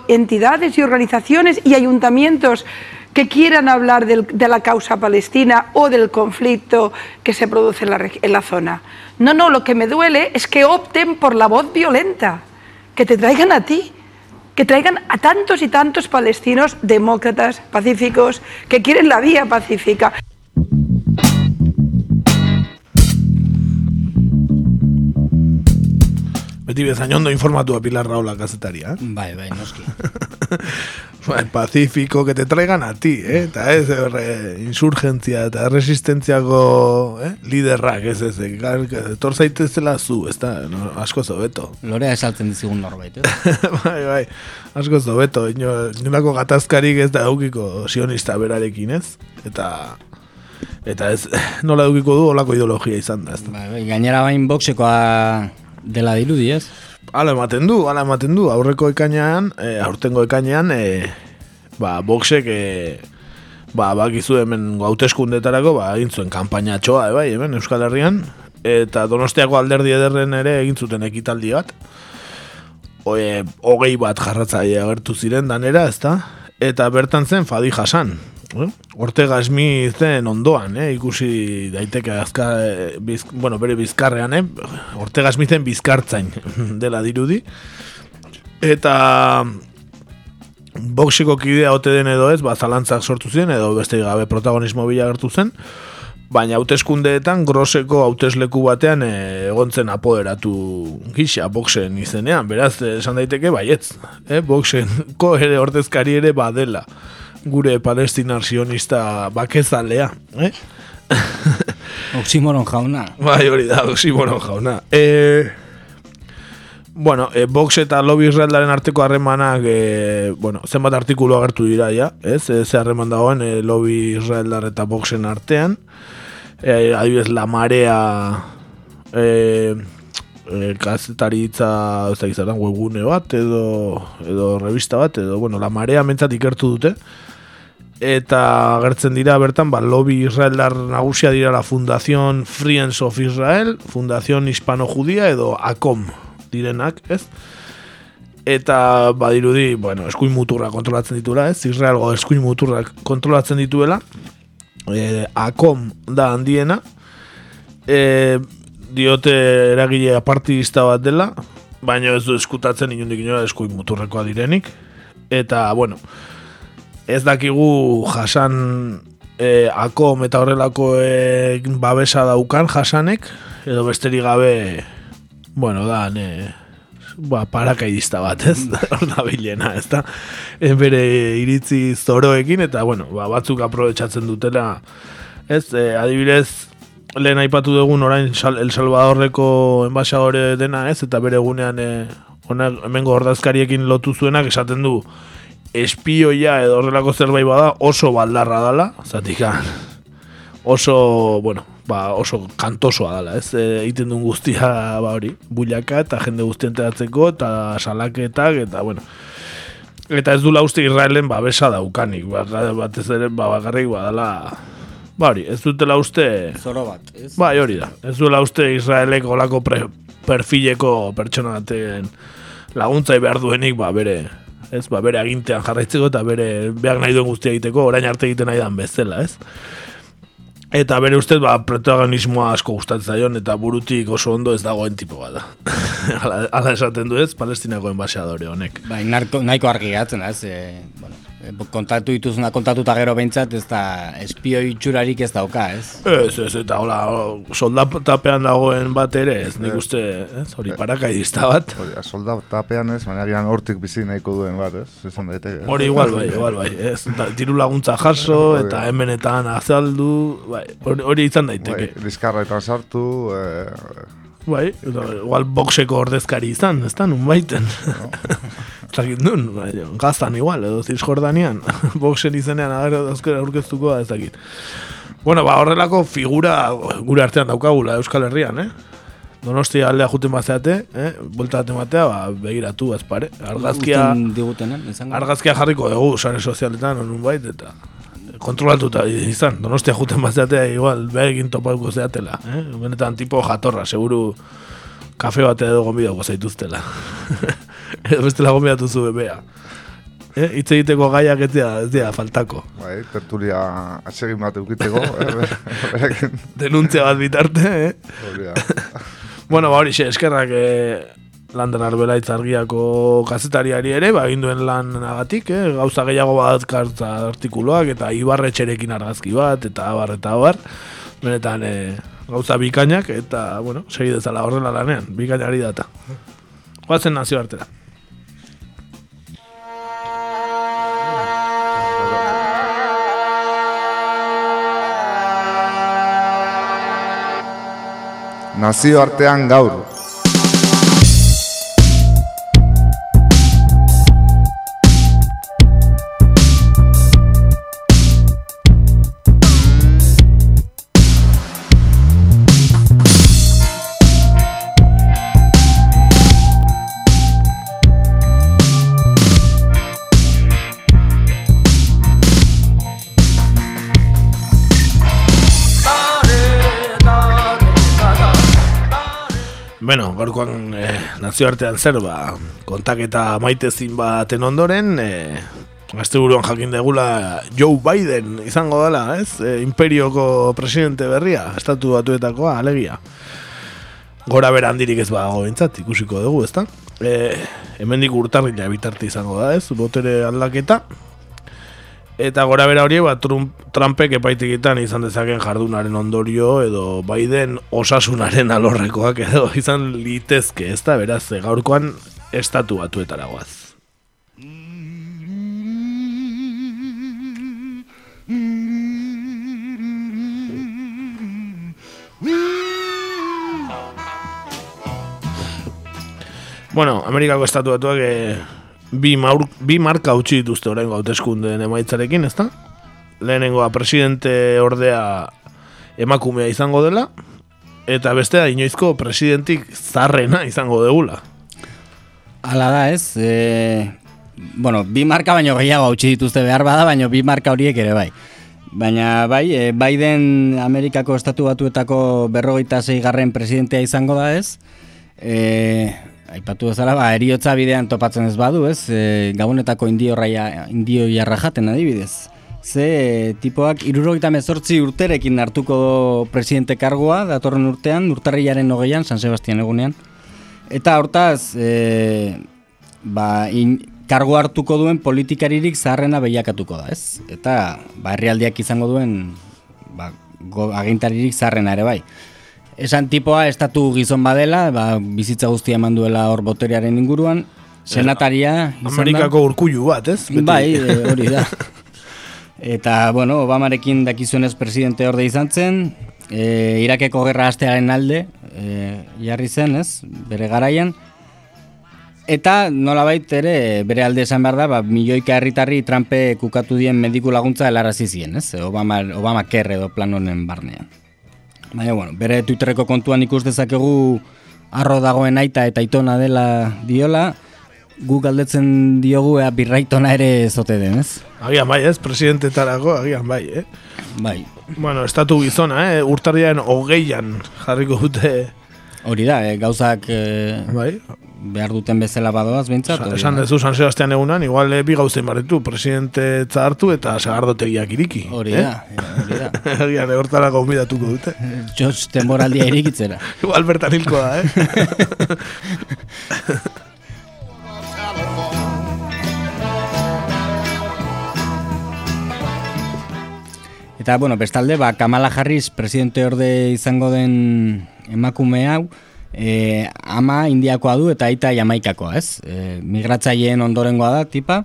entidades y organizaciones y ayuntamientos que quieran hablar del- de la causa palestina o del conflicto que se produce en la, en la zona. No, no, lo que me duele es que opten por la voz violenta, que te traigan a ti, que traigan a tantos y tantos palestinos demócratas, pacíficos, que quieren la vía pacífica. Beti bezain ondo informatua Pilar Raola kazetaria, eh? Bai, bai, noski. (laughs) Bai, Pacífico, que te traigan a ti, eh? Eta ez, erre, insurgentzia eta resistentziako eh? liderrak, ez ez, gar, etor zaitezela zu, ez da, no, asko zobeto. Lorea esaltzen dizigun norbait, eh? (laughs) bai, bai, asko zobeto, ino, inolako gatazkarik ez da eukiko sionista berarekin, ez? Eta, eta ez, nola eukiko du, olako ideologia izan da, ez da. Bai, gainera bain boxekoa dela dirudi, ez? Hala ematen du, hala ematen du, aurreko ekainean, e, aurtengo ekainean, e, ba, boxek, e, ba, bakizu hemen hauteskundetarako, ba, egin zuen kanpainatxoa, e, bai, hemen Euskal Herrian, eta Donostiako alderdi ederren ere egin zuten ekitaldi bat, Oe, hogei bat jarratzaile agertu ziren danera, ezta? Eta bertan zen Fadi Hasan. Eh? Ortega Smithen ondoan, eh? ikusi daiteke azka, eh, biz, bueno, bere bizkarrean, eh? Ortega Smithen bizkartzain (laughs) dela dirudi. Eta boxeko kidea ote den edo ez, ba, zalantzak sortu ziren, edo beste gabe protagonismo bila agertu zen. baina hauteskundeetan groseko hautesleku batean e, egontzen apoderatu gisa boxen izenean, beraz eh, esan daiteke baietz, eh, boxenko ere ordezkari ere badela gure palestinar sionista bakezalea, eh? (laughs) Oximoron jauna. Bai, hori da, oximoron jauna. E, bueno, e, Vox eta lobby israelaren arteko harremanak, e, bueno, zenbat artikulu agertu dira, ja, ez? E, ze harreman dagoen e, lobby israeldar eta Voxen artean. E, adibidez, la marea e, e, kazetaritza, ez da webgune bat, edo, edo revista bat, edo, bueno, la marea mentzat ikertu dute eta agertzen dira bertan ba, lobby israeldar nagusia dira la Fundación Friends of Israel, Fundación Hispano-Judia edo ACOM direnak, ez? Eta badirudi, bueno, eskuin muturra kontrolatzen dituela, ez? Israelgo eskuin muturra kontrolatzen dituela. E, ACOM da handiena. E, diote eragile apartidista bat dela, baina ez du eskutatzen inundik inora eskuin muturrekoa direnik. Eta, bueno, ez dakigu jasan e, akom eta horrelako e, babesa daukan jasanek, edo besterik gabe, bueno, da, ne, ba, parakaidista bat, ez, (laughs) hor da bilena, ez da, e, bere iritzi zoroekin, eta, bueno, ba, batzuk aprobetsatzen dutela, ez, e, adibidez, lehen aipatu dugun orain El Salvadorreko enbaixadore dena, ez, eta bere egunean, e, hemengo ordazkariekin lotu zuenak, esaten du, espioia edo horrelako zerbait bada oso baldarra dala, zatik oso, bueno, ba, oso kantosoa dala, ez, e, egiten duen guztia ba hori, bulaka eta jende guztien teratzeko eta salaketak eta, bueno, eta ez du uste Israelen babesa daukanik, ba, batez ere, ba, bakarrik badala, ba hori, ez dutela uste... Zoro bat, ez? Ba, hori da, ez duela uste Israelek olako perfileko pertsona baten laguntzai behar duenik, ba, bere, ez, ba, bere agintean jarraitzeko eta bere behar nahi duen guztia egiteko, orain arte egiten nahi dan bezala, ez? Eta bere ustez, ba, protagonismoa asko gustatzen zaion eta burutik oso ondo ez dagoen tipo bada. (laughs) Hala esaten du ez, palestinako enbaseadore honek. Bai, nahiko argi gatzen, ez? E, bueno, kontatu dituzuna kontatuta gero behintzat ez da espio itxurarik ez dauka, ez? Ez, ez, eta hola, soldatapean dagoen bat ere, ez nik uste, ez, hori Eh. parakaidista bat. Hori, soldatapean ez, baina gian hortik bizi nahiko duen bat, ez? Esan daiteke. Hori igual bai, igual bai, ez, eta diru laguntza jaso, eta hemenetan azaldu, bai, hori, hori izan daiteke. Bai, Liskarretan sartu, eh, Bai, igual boxeko ordezkari izan, ez da, nun baiten. (laughs) Zakit nun, bai, gaztan igual, edo Cisjordanian, (laughs) boxen izenean agero dauzkera aurkeztuko da, ez dakit. Bueno, ba, horrelako figura gure artean daukagula Euskal Herrian, eh? Donostia aldea juten bazeate, eh? Buelta bat ematea, ba, begiratu, azpare. Argazkia, digutenen, argazkia jarriko dugu, sare sozialetan, onun bait, eta kontrolatuta izan, donostia juten bazeatea, igual, begin topauko zeatela, eh? Benetan tipo jatorra, seguru kafe bat edo gombidako zaituztela. (laughs) edo bestela gombidatu zu bebea. Eh, hitz egiteko gaiak ez dira, ez dira faltako. bai, tertulia atsegin bat eukiteko, eh. (laughs) Denuntzia bat bitarte, eh? (laughs) Bueno, ba hori xe, eskerrak eh, Lander Arbelaitz argiako kazetariari ere, ba, egin duen lan agatik, eh? gauza gehiago bat kartza artikuloak, eta ibarretxerekin argazki bat, eta abar, eta abar. Benetan, eh, gauza bikainak, eta, bueno, segi dezala horrela lanean, bikainari data. Guazen nazio Nazio artean gaur. Nazioartean zer, ba, kontaketa maitezin baten ondoren, eh, Azte buruan jakin degula Joe Biden izango dela, ez? E, imperioko presidente berria, estatu batuetakoa, alegia. Gora bera handirik ez badago bintzat, ikusiko dugu, ezta? E, hemendik urtarrila bitarte izango da, ez? Botere aldaketa. Eta gora bera hori, ba, Trump, Trumpek epaitikitan izan dezaken jardunaren ondorio edo Biden osasunaren alorrekoak edo (laughs) izan litezke, ez da, beraz, e, gaurkoan estatu batuetara goaz. Bueno, Amerikako estatu batuak e, bi, maur, bi marka utzi dituzte orain hauteskundeen emaitzarekin, ezta? Lehenengoa presidente ordea emakumea izango dela, eta bestea inoizko presidentik zarrena izango degula. Hala da ez, e, bueno, bi marka baino gehiago utzi dituzte behar bada, baino bi marka horiek ere bai. Baina bai, e, Biden Amerikako estatu batuetako berrogeita garren presidentea izango da ez, e, Aipatu bezala, ba, eriotza bidean topatzen ez badu, ez? E, gabonetako indio, raia, indio jarra jaten adibidez. Ze tipoak irurogeita mezortzi urterekin hartuko do presidente kargoa, datorren urtean, urtarriaren hogeian, San Sebastian egunean. Eta hortaz, e, ba, in, kargo hartuko duen politikaririk zaharrena behiakatuko da, ez? Eta ba, herrialdiak izango duen ba, go, agintaririk zaharrena ere bai esan tipoa estatu gizon badela, ba, bizitza guztia eman duela hor boteriaren inguruan, senataria Amerikako urkullu bat, ez? Bai, e, (laughs) hori da. Eta, bueno, Obamarekin dakizuenez presidente orde izan zen, e, Irakeko gerra hastearen alde, e, jarri zen, ez? Bere garaian. Eta nolabait ere bere alde esan behar da, ba, milioika herritarri Trumpe kukatu dien mediku laguntza helarazi zien, ez? Obama, Obama kerre edo plan honen barnean. Baina, bueno, bere Twitterreko kontuan ikus dezakegu arro dagoen aita eta itona dela diola, gu galdetzen diogu ea birraitona ere zote den, ez? Agian bai, ez? Presidentetarako, agian bai, eh? Bai. Bueno, estatu gizona, eh? Urtarrian hogeian jarriko dute... Hori da, eh? gauzak... Eh... Bai behar duten bezala badoaz bintzat. Sa, esan dezu San Sebastian egunan, igual eh, bi gauzen baretu, presidente hartu eta segardotegiak iriki. Hori da, eh? hori da. (laughs) Egian, egortara gaumidatuko dute. (laughs) Jos, temoraldia irikitzera. (laughs) igual bertan hilko da, eh? Eta, bueno, bestalde, ba, Kamala Harris presidente orde izango den emakume hau, e, ama indiakoa du eta aita jamaikakoa, ez? E, migratzaileen ondorengoa da, tipa.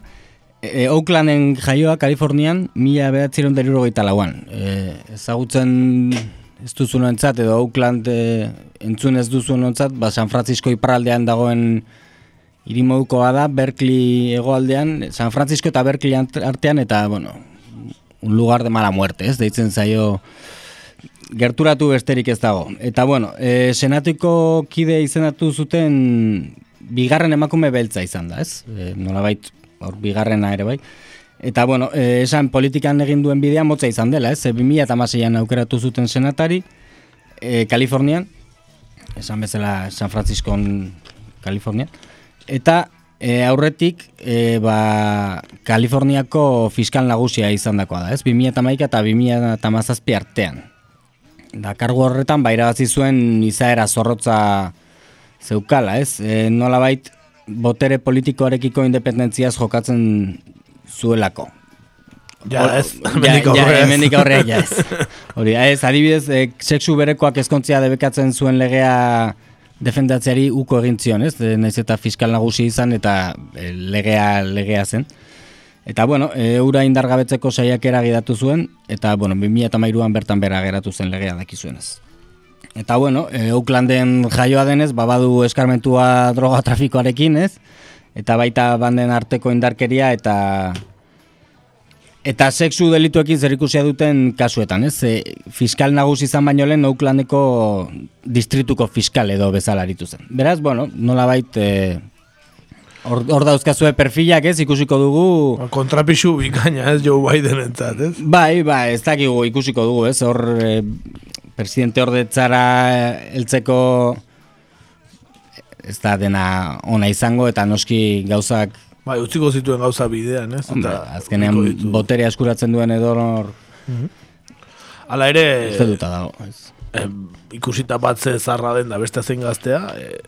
E, Oaklanden jaioa, Kalifornian, mila behatziron deriro gaita lauan. E, ezagutzen ez duzu entzat, edo Oakland e, entzun ez duzu entzat, ba San Francisco iparraldean dagoen irimoukoa da, Berkeley egoaldean, San Francisco eta Berkeley artean, eta, bueno, un lugar de mala muerte, ez? Deitzen zaio gerturatu besterik ez dago. Eta bueno, e, senatuko kide izendatu zuten bigarren emakume beltza izan da, ez? E, nolabait, hor bigarrena ere bai. Eta bueno, e, esan politikan egin duen bidea motza izan dela, ez? E, 2008an aukeratu zuten senatari, e, Kalifornian, esan bezala San Francisco Kalifornia, eta e, aurretik e, ba, Kaliforniako fiskal nagusia izan dakoa da, ez? 2008 eta 2008 artean. Da, kargu horretan, baira batzi zuen izaera zorrotza zeukala, ez? E, nola bait, botere politikoarekiko independentziaz jokatzen zuelako. Ja, ez, hemendik aurreak, ja, ez. (laughs) Hori, ez, adibidez, e, sexu berekoak ezkontzia debekatzen zuen legea defendatzeari uko egin zion, ez? De, naiz eta fiskal nagusi izan eta e, legea, legea zen. Eta bueno, eura indargabetzeko saiakera gidatu zuen, eta bueno, 2008an bertan bera geratu zen legea dakizuenez. Eta bueno, e, Oaklanden jaioa denez, babadu eskarmentua droga trafikoarekin, ez? Eta baita banden arteko indarkeria eta eta sexu delituekin zer duten kasuetan, ez? E, fiskal nagusi izan baino lehen Oaklandeko distrituko fiskal edo bezala aritu zen. Beraz, bueno, nola baita... E, Hor, hor dauzkazue perfilak ez, ikusiko dugu... Ba, kontrapixu bikaina ez, Joe Biden entzat ez? Bai, bai, ez dakigu ikusiko dugu ez, hor e, presidente hor detzara eltzeko ez da dena ona izango eta noski gauzak... Bai, utziko zituen gauza bidean ez? Eta, azkenean botere askuratzen duen edo hor... Mm Hala ere... Ez dago, ez. ikusita batze zarra den da beste zein gaztea, e,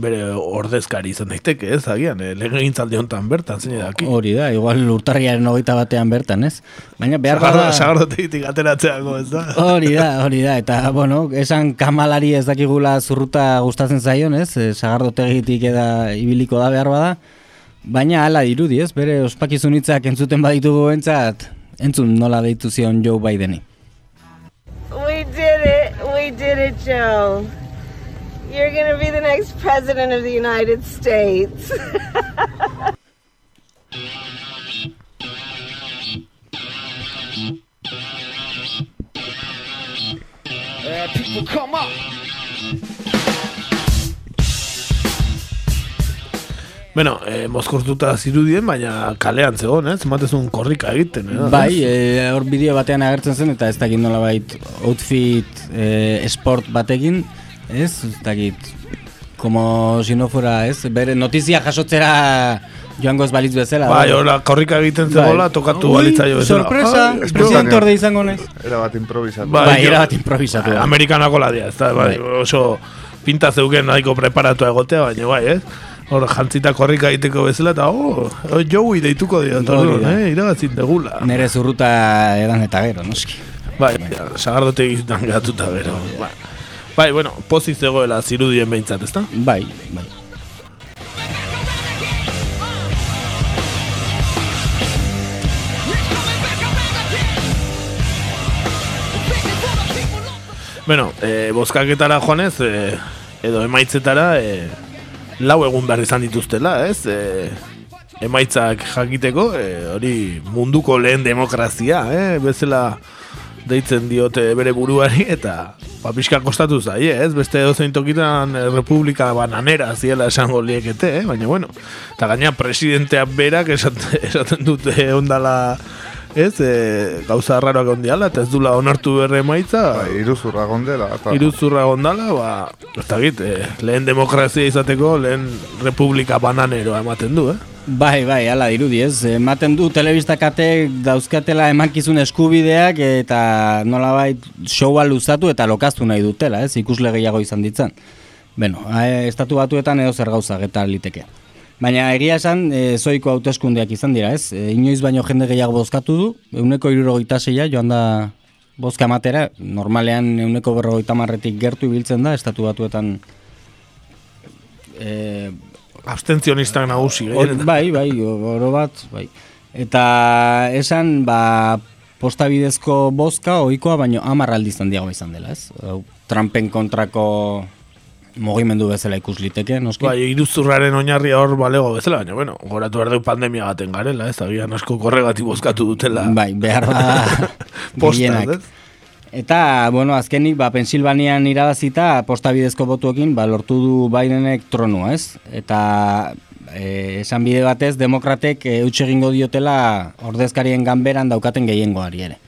bere ordezkari izan daiteke, ez, agian, eh, legegintzaldi honetan bertan, zein daki. Hori da, igual urtarriaren hogeita batean bertan, ez? Baina behar Sagardo, bada... sagardotegitik ateratzeako, ez da? Hori da, hori da, eta, bueno, esan kamalari ez dakigula zurruta gustatzen zaion, ez? E, Sagardotegitik eda ibiliko da behar bada, baina hala dirudi, ez? Bere ospakizunitzak entzuten baditugu entzat, entzun nola deitu zion Joe Bideni. We did it. We did it, Joe. You're going to be the next president of the United States. (laughs) Uh, people come up. Bueno, eh, mozkortuta zirudien, baina kalean zegoen, ez? Matezun korrika egiten, eh? Bai, eh, hor bideo batean agertzen zen, eta ez dakit nola bait outfit eh, sport batekin, ez? Ez dakit, como si no fuera, ez? Bere notizia jasotzera joango ez balitz bezala. Bai, hola, korrika egiten zegoela, Bai. tokatu Ui, balitzaio bezala. sorpresa, Ai, presidente orde izango nez. Era bat improvisatu. Bai, era bat improvisatu. Bai, Amerikanako ladia, ez da, bai, oso pinta zeuken nahiko preparatua egotea, baina bai, ez? Hor, jantzita korrika egiteko bezala, eta, oh, oh Joey deituko dira, eta Hori hor, da. eh, irabazin degula. Nere zurruta edan eta gero, noski. Bai, sagardote egiten gatuta bero. Bai. Bai, bueno, pozik zegoela zirudien behintzat, ezta? Bai, bai. Bueno, e, bozkaketara joanez, e, edo emaitzetara, e, lau egun behar izan dituztela, ez? E, emaitzak jakiteko, e, hori munduko lehen demokrazia, eh? bezala deitzen diote bere buruari, eta ba, pixka kostatu zai, ez? Beste dozein tokitan e, republika bananera ziela esango liekete, eh? baina bueno, eta gaina presidenteak berak esaten, (laughs) esaten dute ondala ez, e, gauza arraroak ondiala, eta ez dula onartu berre emaitza. Bai, iruzurra gondela. Eta... Iruzurra gondala, ba, ez dakit, eh, lehen demokrazia izateko, lehen republika bananeroa ematen du, eh? Bai, bai, ala dirudi ez. Ematen du telebistakatek dauzkatela emankizun eskubideak eta nolabait showa luzatu eta lokaztu nahi dutela, ez? Ikusle gehiago izan ditzan. Beno, estatu batuetan edo zer gauza geta liteke. Baina egia esan, e, zoiko hauteskundeak izan dira, ez? E, inoiz baino jende gehiago bozkatu du, euneko irurogeita zeia joan da bozka matera, normalean euneko berrogeita marretik gertu ibiltzen da, estatu batuetan e, Abstentzionistak nagusi, gehienetan. bai, bai, oro bat, bai. Eta esan, ba, posta bidezko bozka, ohikoa baino hamar aldiz handiago izan dela, ez? Trumpen kontrako mugimendu bezala ikus liteke, noski? Bai, iruzurraren oinarria hor balego bezala, baina, bueno, goratu behar pandemia gaten garela, ez, agian asko korregatik bozkatu dutela. Bai, behar da (laughs) gehienak. ez? Eta, bueno, azkenik, ba, Pensilvanian irabazita, posta bidezko botuekin, ba, lortu du Bidenek tronua, ez? Eta, e, esan bide batez, demokratek e, eutxe egingo diotela ordezkarien ganberan daukaten gehiengoari ere.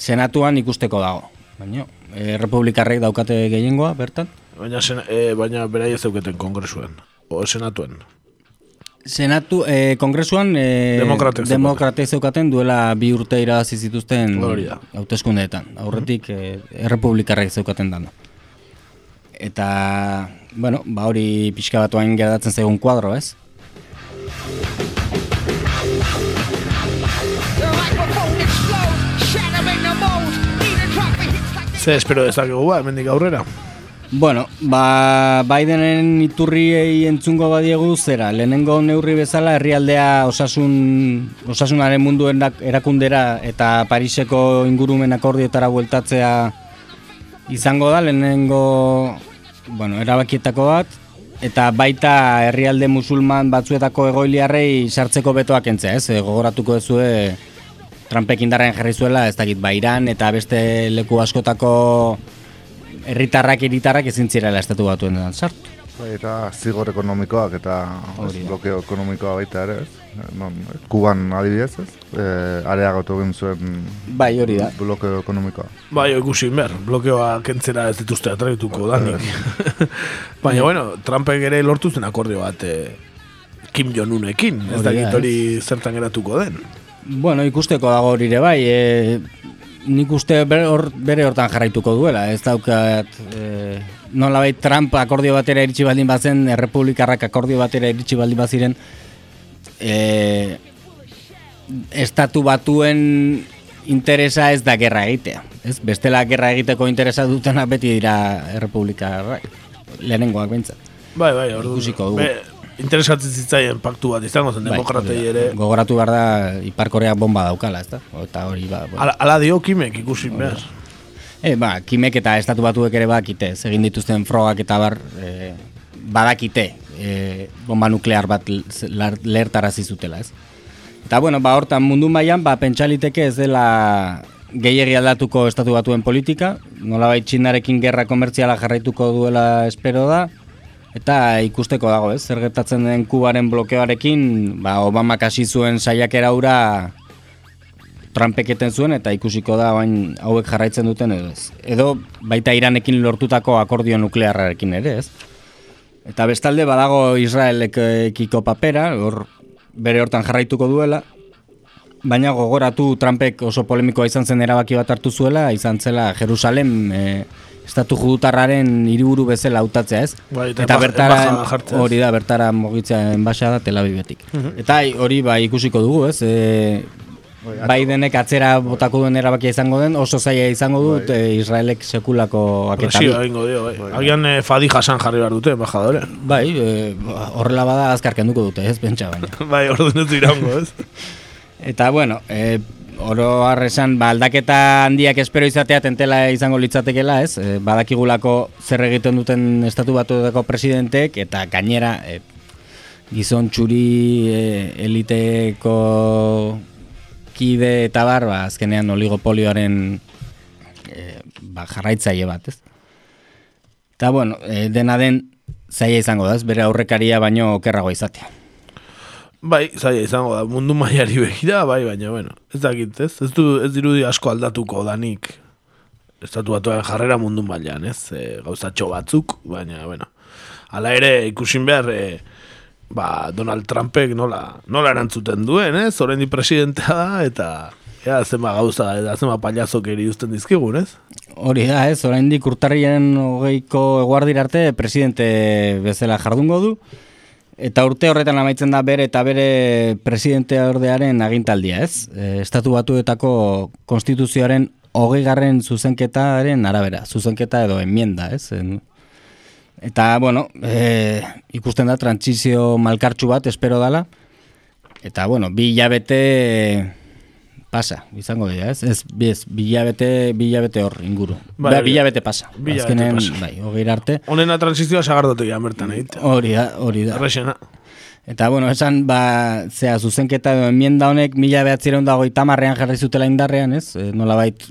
Senatuan ikusteko dago. Baina, e, republikarrek daukate gehiengoa, bertan? Baina, sen, e, baina beraiek zeuketen kongresuen, o senatuen. Senatu, e, kongresuan e, Demokratek demokratek zeukaten duela bi urte irabazi zituzten hauteskundeetan. Aurretik e, errepublikarrek zeukaten dana. Eta, bueno, ba hori pixka batuain gerdatzen zaigun kuadro, ez? Ze espero dezakegu ba, hemendik aurrera. Bueno, ba, Bidenen iturriei entzungo badiegu zera, lehenengo neurri bezala herrialdea osasun, osasunaren munduen erakundera eta Pariseko ingurumen akordioetara bueltatzea izango da. Lehenengo bueno, erabakietako bat. Eta baita herrialde musulman batzuetako egoiliarrei sartzeko betoak entzea, ez? E, Gogoratuko ezue Trumpek indarrean jarri zuela, ez dakit, ba, Iran eta beste leku askotako herritarrak hiritarrak ezin zirela estatu batuen sartu. Eta zigor ekonomikoak eta blokeo ekonomikoa baita ere, ez? Non, Kuban adibidez, ez? E, areagotu egin zuen Bai, hori da. blokeo ekonomikoa. Bai, ikusi behar, blokeoa kentzera ez dituzte atraituko danik. (laughs) Baina, bueno, Trumpek ere lortu zen akordio bat eh, Kim Jong-unekin, ez dakit hori zertan geratuko den. Bueno, ikusteko dago hori ere bai, e, nik uste bere, hor, bere hortan jarraituko duela, ez daukat e, nolabait Trump akordio batera iritsi baldin bazen, errepublikarrak akordio batera iritsi baldin baziren, e, estatu batuen interesa ez da gerra egitea. Ez? Bestela gerra egiteko interesa dutena beti dira errepublikarrak. Lehenengoak behintzat. Bai, bai, ordu. Ikusiko dugu. Be, interesatzen zitzaien paktu bat izango zen, Bai, demokratei ere. Gogoratu behar da, Ipar Korea bomba daukala, ez da? Eta hori ba... bueno. Ala, ala dio kimek ikusi behar. E, ba, kimek eta estatu batuek ere bakite, egin dituzten frogak eta bar, e, badakite e, bomba nuklear bat l- lar- lehertarazi zutela, ez? Eta bueno, ba, hortan mundu mailan ba, pentsaliteke ez dela gehiegi aldatuko estatu batuen politika, nolabait txinarekin gerra komertziala jarraituko duela espero da, eta ikusteko dago, ez? Zer gertatzen den Kubaren blokeoarekin, ba, Obama hasi zuen saiakera hura Trumpek eten zuen eta ikusiko da bain hauek jarraitzen duten edo ez. Edo baita Iranekin lortutako akordio nuklearrarekin ere, ez? Eta bestalde badago Israelekiko papera, hor bere hortan jarraituko duela, baina gogoratu Trumpek oso polemikoa izan zen erabaki bat hartu zuela, izan zela Jerusalem e, estatu judutarraren hiriburu bezala hautatzea, ez? Bai, eta eta bertara hori da bertara mugitzea enbaxada Tel Avivetik. Mhm. Eta hori ba ikusiko dugu, ez? E, Bidenek atzera botako duen erabakia izango den, oso zaila izango dut e, Israelek sekulako aketa Presio egingo dio, bai. Agian eh, Fadi Hasan jarri behar dute, embajadore. Bai, e, horrela bada azkar kenduko dute, ez pentsa baina. (laughs) bai, orduan ez iraungo, ez? Eta bueno, e, oro esan, ba, aldaketa handiak espero izatea tentela izango litzatekela, ez? E, badakigulako zer egiten duten estatu batuetako presidentek eta gainera e, gizon txuri e, eliteko kide eta bar, ba, azkenean oligopolioaren e, ba, jarraitzaile bat, ez? Eta bueno, e, dena den zaila izango da, ez? Bere aurrekaria baino okerrago izatea. Bai, zaila izango da, mundu (laughs) mailari begira, bai, baina, bueno, ez dakit, ez? Ez, du, ez dirudi asko aldatuko danik estatu batuen jarrera mundu mailan, ez? E, gauzatxo batzuk, baina, bueno, hala ere ikusin behar, e, ba, Donald Trumpek nola, nola erantzuten duen, ez? Horrendi presidentea da, eta ea, zenba gauza, eta zenba paliazok eri uzten dizkigun, ez? Hori da, ez, oraindik urtarriaren hogeiko eguardira arte presidente bezala jardungo du, eta urte horretan amaitzen da bere eta bere presidente ordearen agintaldia, ez? E, Estatu batuetako konstituzioaren hogei garren zuzenketaren arabera, zuzenketa edo enmienda, ez? Eta, bueno, e, ikusten da trantzizio malkartxu bat, espero dala, eta, bueno, bi hilabete pasa, izango dira, ez? Ez, ez bi hilabete, bi hilabete hor inguru. Bai, Ba, bi hilabete pasa. bi hilabete Azkenen, pasa. bai, hogei arte. Honena transizioa sagardotegia bertan egite. Hori da, hori da. Errexena. Eta, bueno, esan, ba, zea, zuzenketa edo enmienda honek mila behatzireun dago itamarrean jarri zutela indarrean, ez? E, nolabait,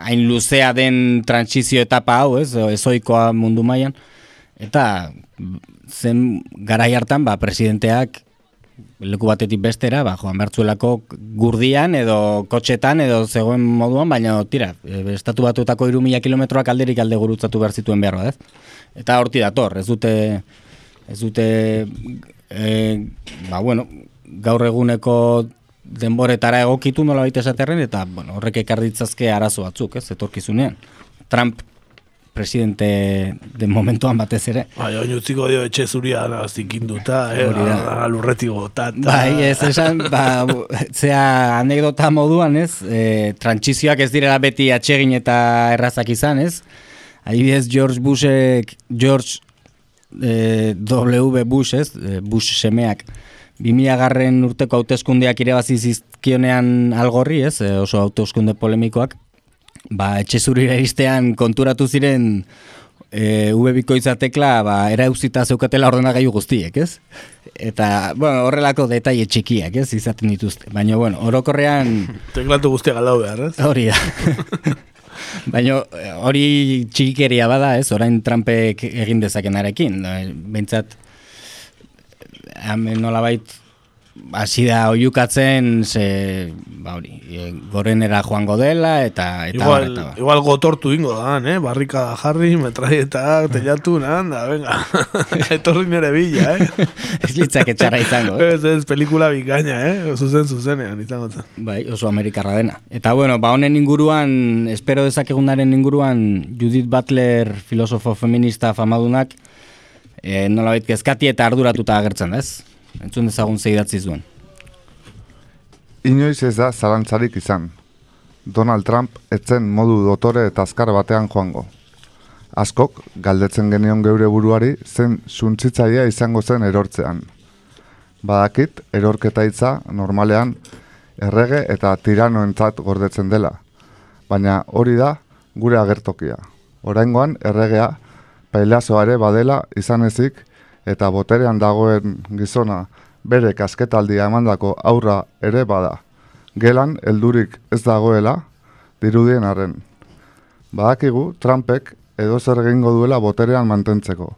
hain luzea den trantsizio etapa hau, ez? O, ezoikoa mundu mailan Eta zen garai hartan, ba, presidenteak leku batetik bestera, ba, joan bertzuelako gurdian edo kotxetan edo zegoen moduan, baina tira, e, estatu batuetako iru kilometroak alderik alde gurutzatu behar zituen behar ez? Eta horti dator, ez dute, ez dute, e, ba, bueno, gaur eguneko denboretara egokitu nola baita esaterren, eta bueno, horrek ekar ditzazke arazo batzuk, ez, etorkizunean. Trump presidente de momentuan batez ere. Bai, oin utziko dio etxe zuria zikinduta, eh, lurretik gota. eta- Bai, ez esan, ba, zea anekdota moduan, ez? E, trantsizioak ez direla beti atsegin eta errazak izan, ez? Adibidez, George Bushek, George e, W. Bush, ez? E, Bush semeak, 2000 garren urteko hauteskundeak irabazi zizkionean algorri, ez? E, oso hauteskunde polemikoak. Ba, etxe zurira iristean konturatu ziren e, V bikoitzatekla ba, erauzita zeukatela ordenagailu guztiek, ez? Eta, bueno, horrelako detaile txikiak, ez, izaten dituzte. Baina, bueno, orokorrean (laughs) Teklatu guztiak aldau behar, ez? hori da. (laughs) Baina hori txikikeria bada, ez, orain Trumpek egin dezakenarekin. Eh, Behintzat, hemen nolabait hasi da oiukatzen ze, ba hori, e, gorenera joango dela eta eta Igual, eta bar. igual gotortu ingo da, eh? Barrika jarri, metraieta, telatu, nan, da, venga. (laughs) Etorri nere bila, eh? (laughs) ez litzak etxarra izango, eh? Ez, ez, pelikula bikaina, eh? Zuzen, zuzenean, izango zen. Bai, oso amerikarra dena. Eta bueno, ba honen inguruan, espero dezakegunaren inguruan, Judith Butler, filosofo feminista famadunak, e, nolabait kezkati eta arduratuta agertzen da, ez? Entzun dezagun ze idatzi zuen. Inoiz ez da zalantzarik izan. Donald Trump etzen modu dotore eta azkar batean joango. Askok, galdetzen genion geure buruari, zen suntzitzaia izango zen erortzean. Badakit, erorketa hitza normalean errege eta tiranoentzat gordetzen dela. Baina hori da gure agertokia. Oraingoan erregea pailazoa ere badela izan ezik eta boterean dagoen gizona bere kasketaldia emandako aurra ere bada. Gelan heldurik ez dagoela dirudien arren. Badakigu Trumpek edo zer egingo duela boterean mantentzeko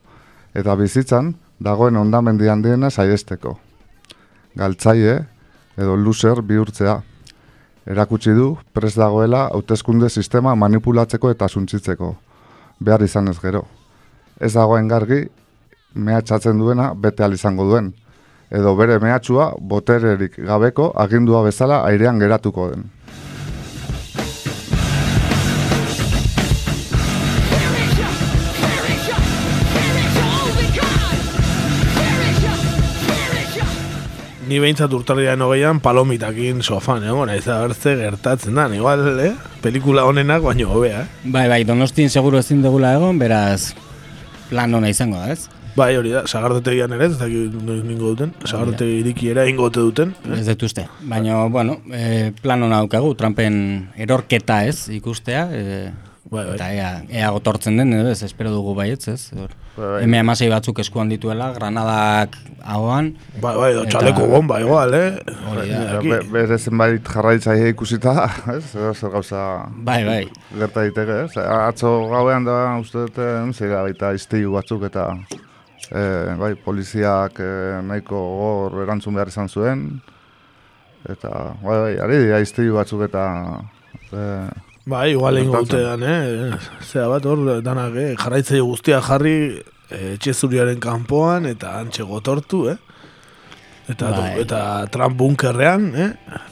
eta bizitzan dagoen ondamendi handiena saiesteko. Galtzaile edo loser bihurtzea. Erakutsi du prest dagoela hauteskunde sistema manipulatzeko eta suntzitzeko. Behar izan ez gero. Ez dagoen gargi mehatxatzen duena bete al izango duen. Edo bere mehatxua botererik gabeko agindua bezala airean geratuko den. Ni behintzat urtarriaren hogeian palomitakin sofan, eh? Bona, ez da bertze gertatzen da, igual, eh? Pelikula honenak baino hobea, eh? Bai, bai, donostin seguro ezin degula egon, beraz plan ona izango da, ez? Bai, hori da, sagardotegian ere, ez dakit ningo duten, sagardotegi irikiera ingote duten. Eh? Ez dut uste. Baina, bueno, e, plan ona daukagu, Trumpen erorketa ez ikustea, e, bai, bai. eta ea, ea gotortzen den, ez, espero dugu baietz, ez? Bai, bai. Eme amasei batzuk eskuan dituela, granadak ahoan. Bai, bai, txaleko bomba, igual, eh? Hori da. Aquí. Be, bere zenbait jarraitzaile ikusita, (laughs) ez? Zer gauza Bai, bai. gerta daiteke, ez? Atzo gauean da, uste dut, eh, zera baita izteiu batzuk eta e, bai, poliziak e, nahiko gor erantzun behar izan zuen. Eta, bai, bai, ari dira izteiu batzuk eta... E, Bai, igual egingo dutean, eh? Zera bat hor, danak, eh? Jarraitzaile guztia jarri etxe zuriaren kanpoan eta antxe gotortu, eh? Eta, Bai. eta Trump bunkerrean, eh?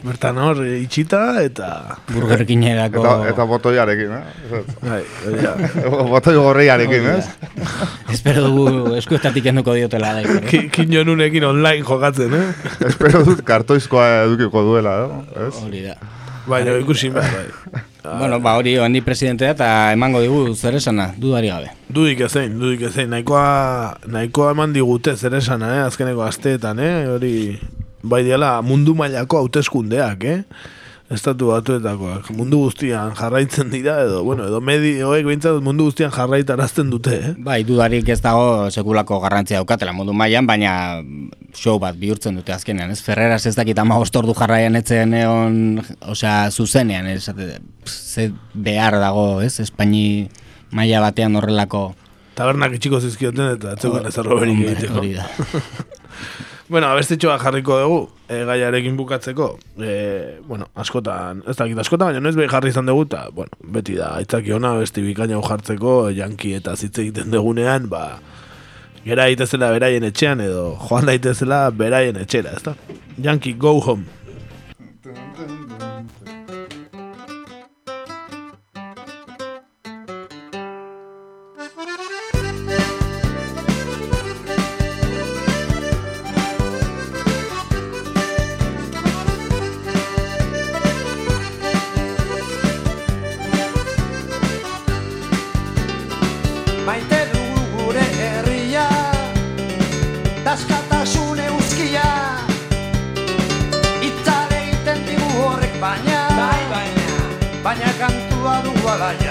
Bertan hor eh, itxita eta... Burgerkinerako... eta, eta botoiarekin, eh? Bai, da. (laughs) Botoi gorriarekin, ez? da. Espero dugu eskuetatik enduko diotela da. Ki- Kinonunekin online jokatzen, eh? Espero dut kartoizkoa edukiko duela, eh? Hori da. Baina ikusi behar, bai. (laughs) Bueno, ba hori handi presidentea eta emango digu zer esana, dudari gabe. Dudik ezein, dudik ezein, nahikoa, nahikoa eman digute zer esana, eh, azkeneko asteetan, eh, hori, bai diala mundu mailako hauteskundeak, eh, estatu batuetakoak, mundu guztian jarraitzen dira, edo, bueno, edo medioek behintzat mundu guztian jarraitarazten dute, eh. Bai, dudarik ez dago sekulako garrantzia daukatela mundu mailan, baina show bat bihurtzen dute azkenean, ez? Ferreras ez dakit ama ostordu jarraian etzen egon, osea, zuzenean, ez? Ze behar dago, ez? Espaini maila batean horrelako... Tabernak itxiko zizkioten eta etzegoen ez arroberik Hombre, egiteko. Hori da. (laughs) Bueno, abestitxoa jarriko dugu, e, gaiarekin bukatzeko. E, bueno, askotan, ez dakit askotan, baina noiz behi jarri izan dugu, eta, bueno, beti da, aitzaki ona, besti bikaina jartzeko, janki eta zitze egiten dugunean, ba, gera daitezela beraien etxean, edo joan daitezela beraien etxera, ez da? Janki, go home. la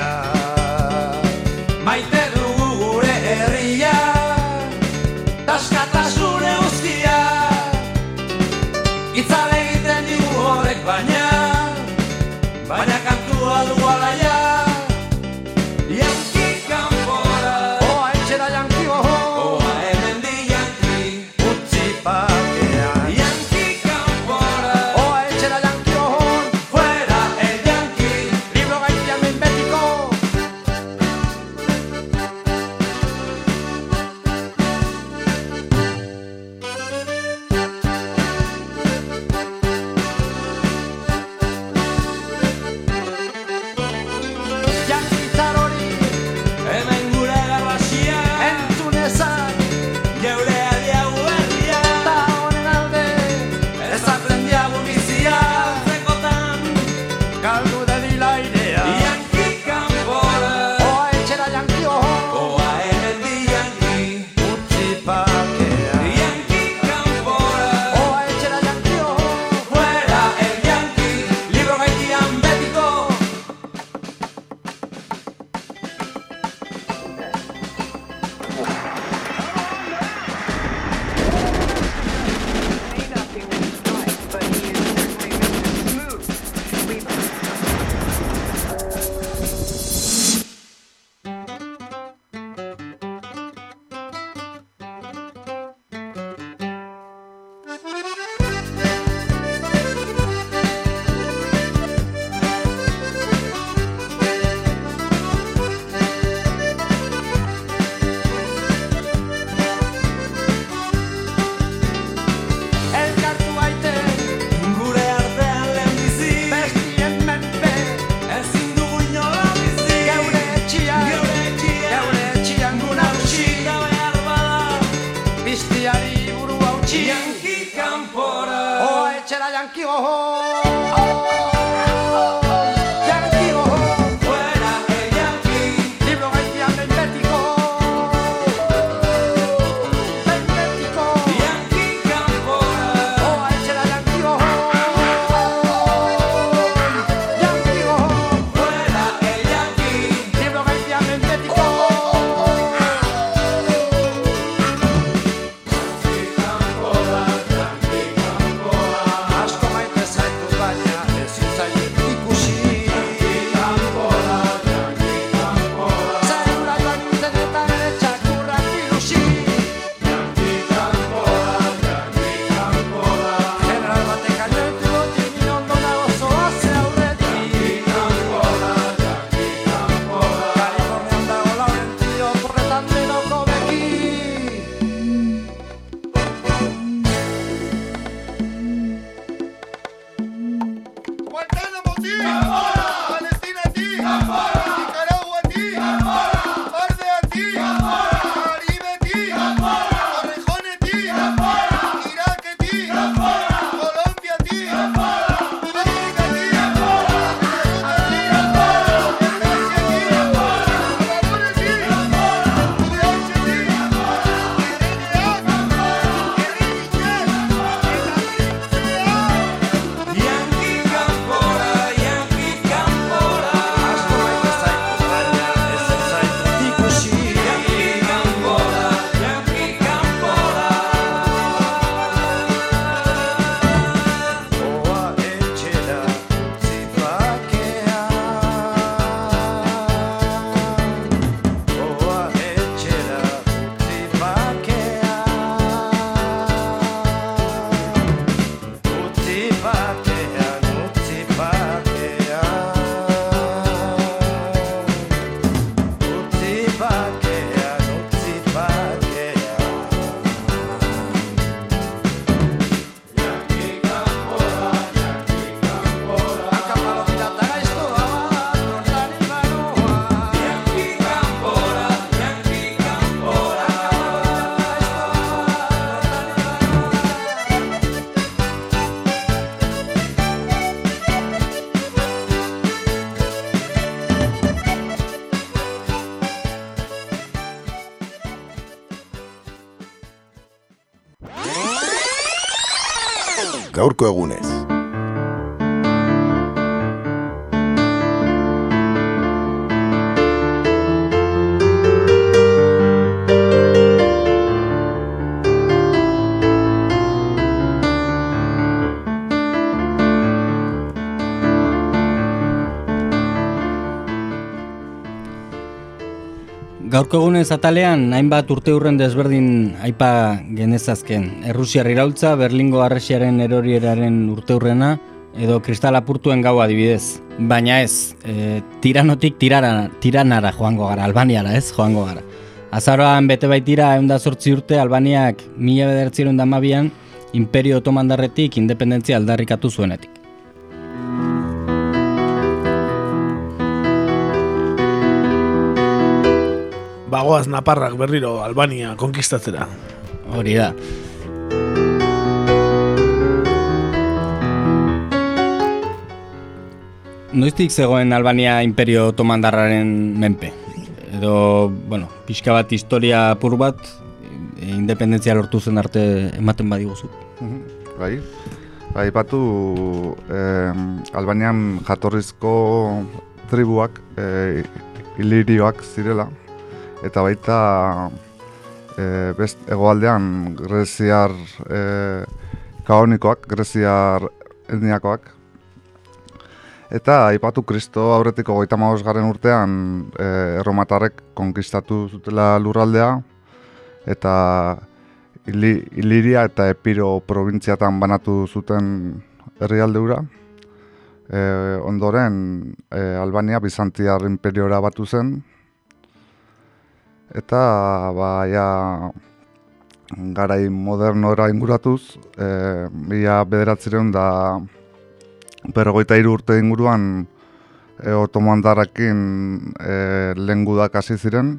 Gaurko egunez. Gaurko egunez atalean, hainbat urte hurren desberdin aipa genezazken. Errusiar iraultza, Berlingo arresiaren erorieraren urte hurrena, edo kristal apurtuen gau adibidez. Baina ez, e, tiranotik tirara, tiranara joango gara, Albaniara ez joango gara. Azaroan bete baitira egun da sortzi urte Albaniak mila bedertzirun damabian Imperio Otomandarretik independentzia aldarrikatu zuenetik. Bagoaz Naparrak berriro Albania konkistatzera. Hori da. Noiztik zegoen Albania Imperio Otomandarraren menpe? Edo, bueno, pixka bat historia apur bat, e, independentzia lortu zen arte ematen badiguzu. Bai, bai, batu eh, Albanian jatorrizko tribuak, eh, ilirioak zirela, eta baita e, best, egoaldean greziar e, kaonikoak, greziar etniakoak. Eta aipatu kristo aurretiko goita garen urtean e, erromatarrek konkistatu zutela lurraldea eta ili, Iliria eta Epiro probintziatan banatu zuten herrialde hura. E, ondoren e, Albania Bizantiar imperiora batu zen, eta ba, ja, garai modernora inguratuz, e, bila bederatzireun da berrogeita hiru urte inguruan e, otomandarrakin e, lehen gudak hasi ziren.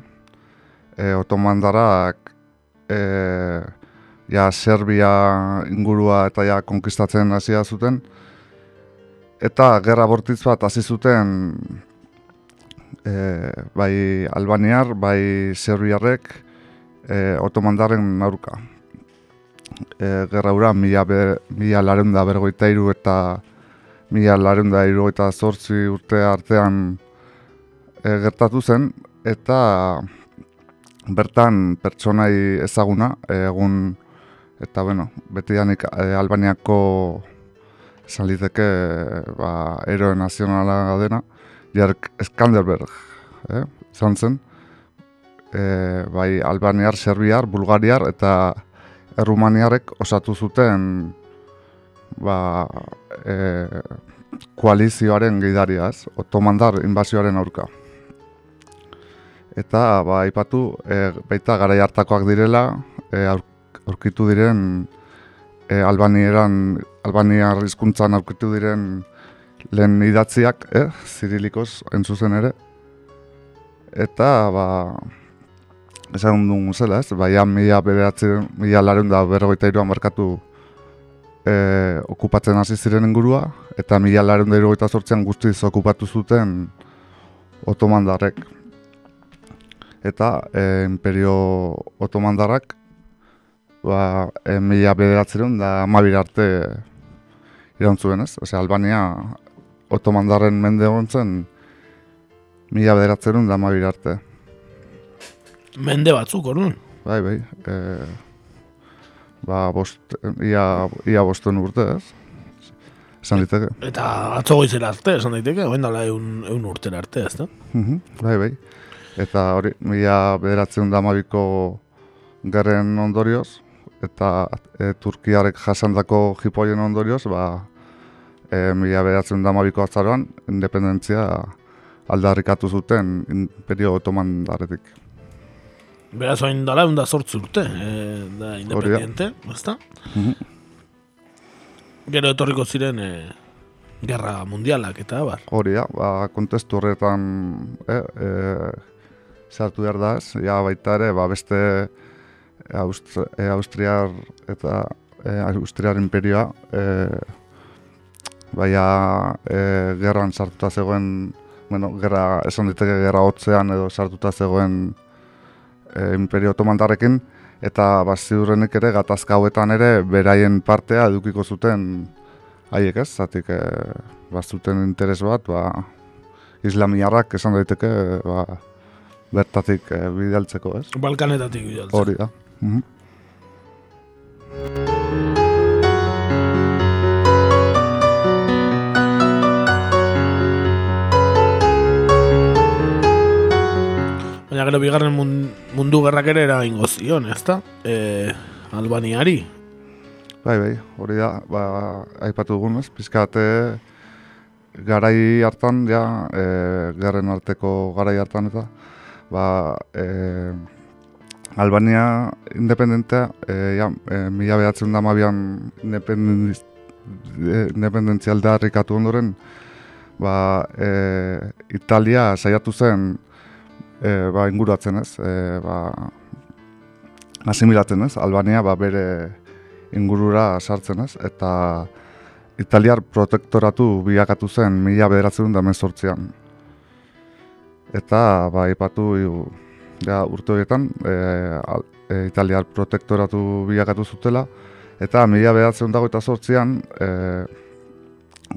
E, otomandarrak e, ja, Serbia ingurua eta ja, konkistatzen hasia zuten. Eta gerra bortitz bat hasi zuten e, bai Albaniar, bai Serbiarrek e, otomandarren aurka. E, gerra hura mila, be, mila larenda bergoita iru eta mila larenda iru eta zortzi urte artean e, gertatu zen, eta bertan pertsonai ezaguna, egun eta bueno, beti danik e, Albaniako esan liteke ba, eroe nazionala dena, Jark Skanderberg, eh? izan zen, e, bai Albaniar, Serbiar, Bulgariar eta Errumaniarek osatu zuten ba, e, koalizioaren gidariaz, otomandar inbazioaren aurka. Eta ba, ipatu, e, baita garai hartakoak direla, e, aurkitu diren e, Albanieran, Albaniar hizkuntzan aurkitu diren lehen idatziak, eh, zirilikoz entzuzen ere. Eta, ba, esan dugun zela, ez, baina mila bederatzen, mila laren da berrogeita iruan markatu e, okupatzen hasi ziren ingurua, eta mila laren da irugaita sortzean guztiz okupatu zuten otomandarrek. Eta e, imperio otomandarrak, ba, e, mila bederatzen da amabir arte zuen, ez? Osea, Albania otomandarren mende egon zen, mila bederatzen da amabir arte. Mende batzuk, orduan. Bai, bai. E, ba, bost, ia, ia bosten urte, ez? Esan diteke. Eta atzo goizera arte, esan daiteke, oen dala eun, eun urtera arte, ez da? Mhm, bai, bai. Eta hori, mila bederatzen da gerren ondorioz, eta e, Turkiarek jasandako jipoien ondorioz, ba, e, mila bederatzen da amabiko atzaroan, independentzia aldarrikatu zuten Imperio Otoman daretik. Beraz, oin dala egun da sortzu urte, e, da independiente, ezta? Mhm. Gero etorriko ziren e, gerra mundialak eta bar. Hori da, ba, kontestu horretan eh, e, sartu behar da ez, ja baita ere, ba, beste Aust e, Austriar eta e, Austriar imperioa e, baina e, gerran sartuta zegoen, bueno, gerra, esan diteke gerra hotzean edo sartuta zegoen e, imperio otomandarrekin, eta baziurrenik ere gatazka hauetan ere beraien partea edukiko zuten haiek ez, zatik e, bazuten interes bat, ba, islamiarrak esan daiteke ba, bertatik e, bidaltzeko ez. Balkanetatik bidaltzeko. Hori da. Mhm. Baina gero bigarren mun- mundu gerrak ere eragingo zion, ezta? E, Albaniari. Bai, bai, hori da, ba, aipatu dugun, ez, pizkate garai hartan, ja, e, gerren arteko garai hartan eta, ba, e, Albania independentea, e, ja, e, mila behatzen da mabian independenz, e, aldarrikatu ondoren, ba, e, Italia saiatu zen e, ba, inguratzen ez, e, ba, asimilatzen ez, Albania ba, bere ingurura sartzen ez, eta Italiar protektoratu bilakatu zen mila bederatzen da mezortzean. Eta ba, ipatu ja, urte horietan e, e, Italiar protektoratu bilakatu zutela, eta mila bederatzen dago eta sortzean, e,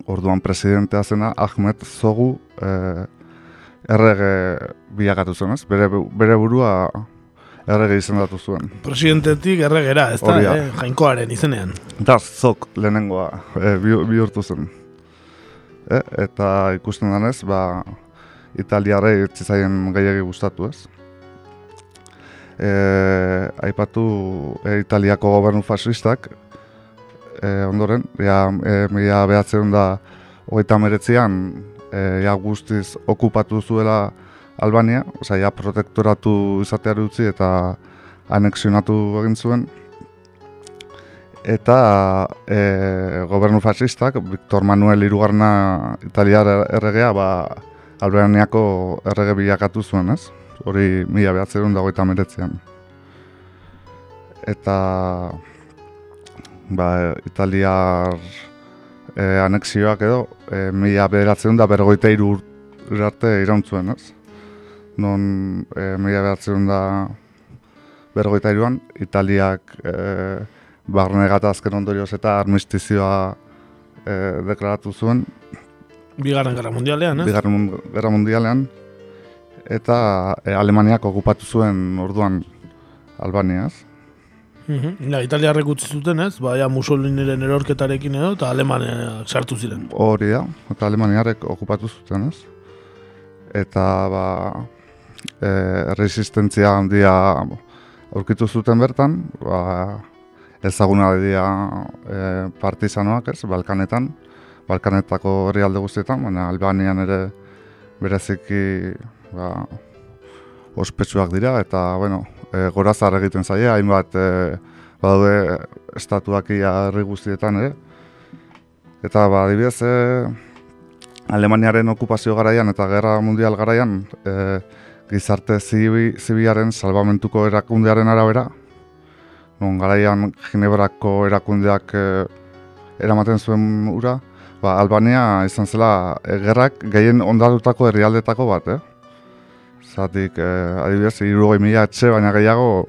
orduan presidentea zena Ahmed Zogu e, errege bilakatu zen, ez? Bere, bere burua errege izendatu zuen. Presidentetik erregera, ez da, eh, jainkoaren izenean. Eta zok lehenengoa e, bi- bihurtu zen. E, eta ikusten denez, ba, italiarrei etzizaien gehiagi gustatu ez. E, aipatu e, Italiako gobernu fascistak, e, ondoren, ja, e, mila behatzen da hogeita meretzean, e, ja guztiz okupatu zuela Albania, osea, ja protektoratu izateari utzi eta anexionatu egin zuen. Eta e, gobernu fascistak, Victor Manuel irugarna italiar erregea, ba, Albaniako errege bilakatu zuen, ez? Hori mila behatzen dago eta meretzean. Eta ba, italiar e, anexioak edo e, mila bederatzen da bergoita iru arte iraun zuen, ez? Non e, mila bederatzen da bergoita iruan, Italiak e, barne gatazken ondorioz eta armistizioa e, deklaratu zuen, Bigarren Gerra Mundialean, ez? Bigarren Gerra Mundialean, eta e, Alemaniak okupatu zuen orduan Albaniaz. Mhm. Ja, Italiarrek utzi zuten, ez? Baina Mussoliniren erorketarekin edo, eta Alemaneak sartu ziren. Hori da, eta Alemaniarek okupatu zuten, ez? Eta, ba, e, resistentzia handia aurkitu zuten bertan, ba, ezaguna dira e, partizanoak, ez, Balkanetan, Balkanetako herrialde guztietan, baina Albanian ere bereziki ba, ospetsuak dira, eta, bueno, e, gorazar egiten zaie, hainbat e, badaude estatuak ia herri guztietan ere. Eta, ba, adibidez, e, Alemaniaren okupazio garaian eta gerra mundial garaian e, gizarte zibi, zibiaren salvamentuko erakundearen arabera, non garaian Ginebrako erakundeak e, eramaten zuen ura, ba, Albania izan zela e, gerrak gehien ondatutako herrialdetako bat, eh? Zatik, e, adibidez, irugoi mila etxe, baina gehiago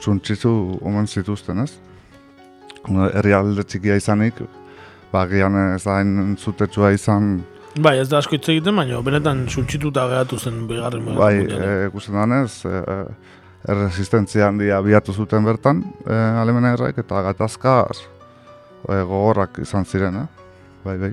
txuntxizu omen zituzten, ez? Herrialde txikia izanik, ba, gian ez da zutetxua izan Bai, ez da asko hitz egiten, baina benetan suntxituta geratu zen bigarren. Bai, e, ikusten danez, e, erresistentzia handia biatu zuten bertan, e, alemena erraik, eta gatazka e, gogorrak izan ziren, eh? Bai, bai.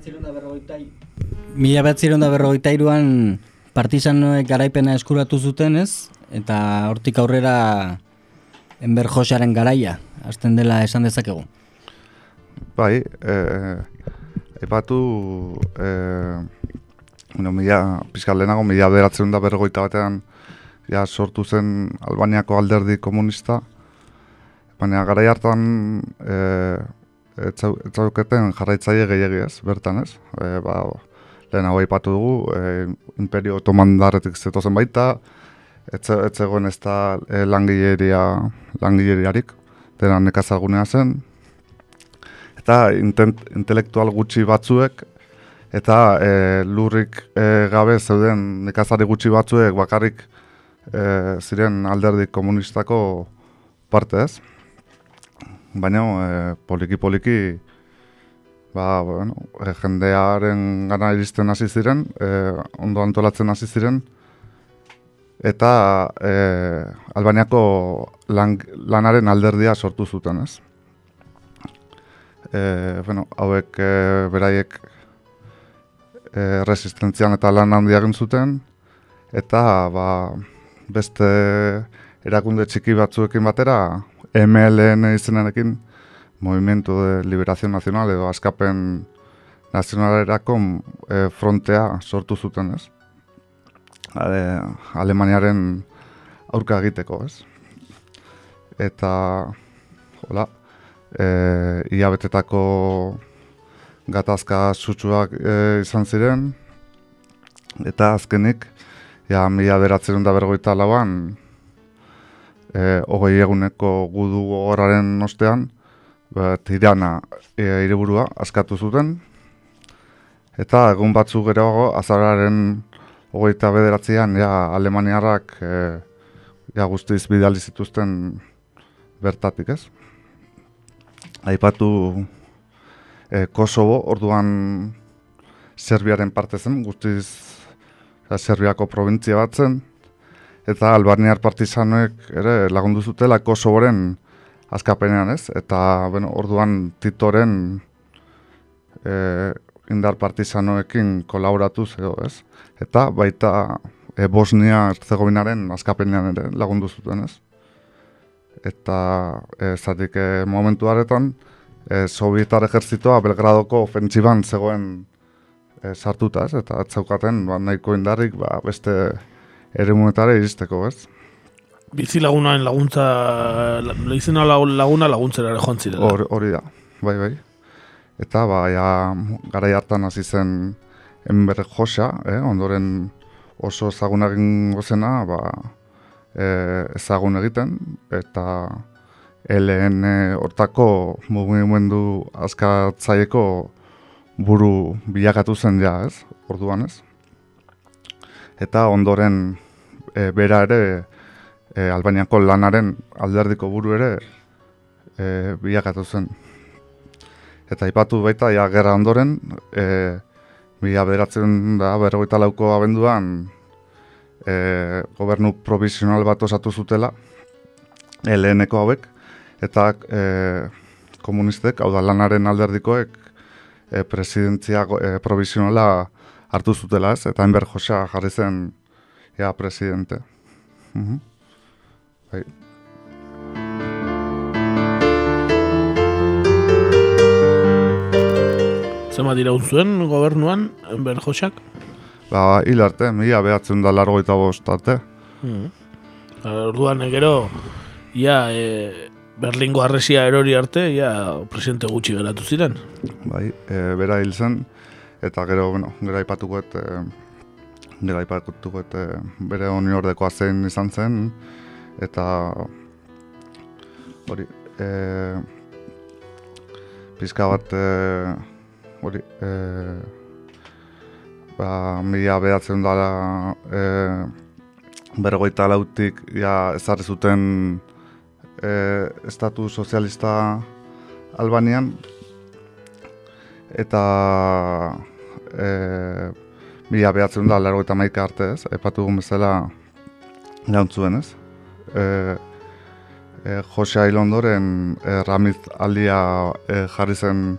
Behatziron da berrogeita Mila behatziron berrogeita iruan partizanoek garaipena eskuratu zuten, ez? eta hortik aurrera enber josaren garaia, hasten dela esan dezakegu. Bai, eh, epatu, eh, no, mila, pizkal lehenago, mila beratzen da bergoita batean, ja, sortu zen Albaniako alderdi komunista, baina garai hartan eh, etzauketen jarraitzaile gehiagiaz, bertan ez, eh, ba, lehenago ipatu dugu, eh, imperio otomandarretik zetozen baita, ez zegoen ez da e, langileria, langileriarik, dena nekazagunea zen, eta intent, intelektual gutxi batzuek, eta e, lurrik e, gabe zeuden nekazari gutxi batzuek bakarrik e, ziren alderdi komunistako parte ez. Baina e, poliki-poliki ba, bueno, e, jendearen gana iristen hasi ziren, e, ondo antolatzen hasi ziren, eta e, Albaniako lanaren alderdia sortu zuten, ez? E, bueno, hauek e, beraiek e, resistentzian eta lan handia zuten, eta ba, beste erakunde txiki batzuekin batera, MLN izenarekin, Movimiento de Liberación Nacional edo Askapen Nazionalerako e, frontea sortu zuten, ez? ale, Alemaniaren aurka egiteko, ez? Eta, hola, e, ia betetako gatazka sutsuak e, izan ziren, eta azkenik, ja, mila beratzen da bergoita lauan, e, hogei eguneko gudu horaren ostean, ba, tirana e, ireburua askatu zuten, eta egun batzuk geroago azararen hogeita bederatzean, ja, alemaniarrak e, ja, guztiz bidali zituzten bertatik, ez? Aipatu e, Kosovo, orduan Serbiaren parte zen, guztiz Serbiako provintzia bat zen, eta albaniar partizanoek ere lagundu zutela Kosovoren azkapenean, ez? Eta, bueno, orduan Titoren e, indar partizanoekin kolaboratu edo, ez? Eta baita e, Bosnia Herzegovinaren azkapenean ere lagundu zuten, ez? Eta e, zatik e, momentu haretan, e, Sovietar ejerzitoa Belgradoko ofentsiban zegoen e, sartuta, ez? Eta atzaukaten ba, nahiko indarrik ba, beste ere monetare iristeko, ez? Bizi lagunaen laguntza, lehizena laguna laguntzera joan zirela. Hori da, bai, bai eta ba, ja, gara hartan hasi zen enber josa, eh, ondoren oso ezagun egin gozena, ba, e, ezagun egiten, eta LN hortako mugimendu azkatzaieko buru bilakatu zen ja, ez, orduan ez. Eta ondoren e, bera ere, e, Albaniako lanaren alderdiko buru ere e, bilakatu zen. Eta ipatu baita, ja, gerra ondoren, e, mila beratzen da, berrogeita lauko abenduan, e, gobernu provisional bat osatu zutela, LN-eko hauek, eta e, komunistek, hau da lanaren alderdikoek, e, presidentzia e, provisionala hartu zutela ez, eta enber josa jarri zen, ja, presidente. Uh bai. Zema dira zuen gobernuan, enber josak? Ba, hil arte, mila behatzen da largo eta bost arte. Hmm. Orduan gero, ia, e, Berlingo arresia erori arte, ia, presidente gutxi geratu ziren. Bai, e, bera hil zen, eta gero, bueno, gero aipatuko et, e, gero aipatuko et, e, bere honi ordekoa zein izan zen, eta hori, e, pizka bat, e, hori, e, ba, mila behatzen dara, e, bergoita lautik, ja, ezarri zuten, e, estatu sozialista Albanian. Eta e, mila behatzen da largo eta maika arte ez, epatu gun bezala gauntzuen ez. E, e, Jose Ailondoren e, Ramiz aldia e, jarri zen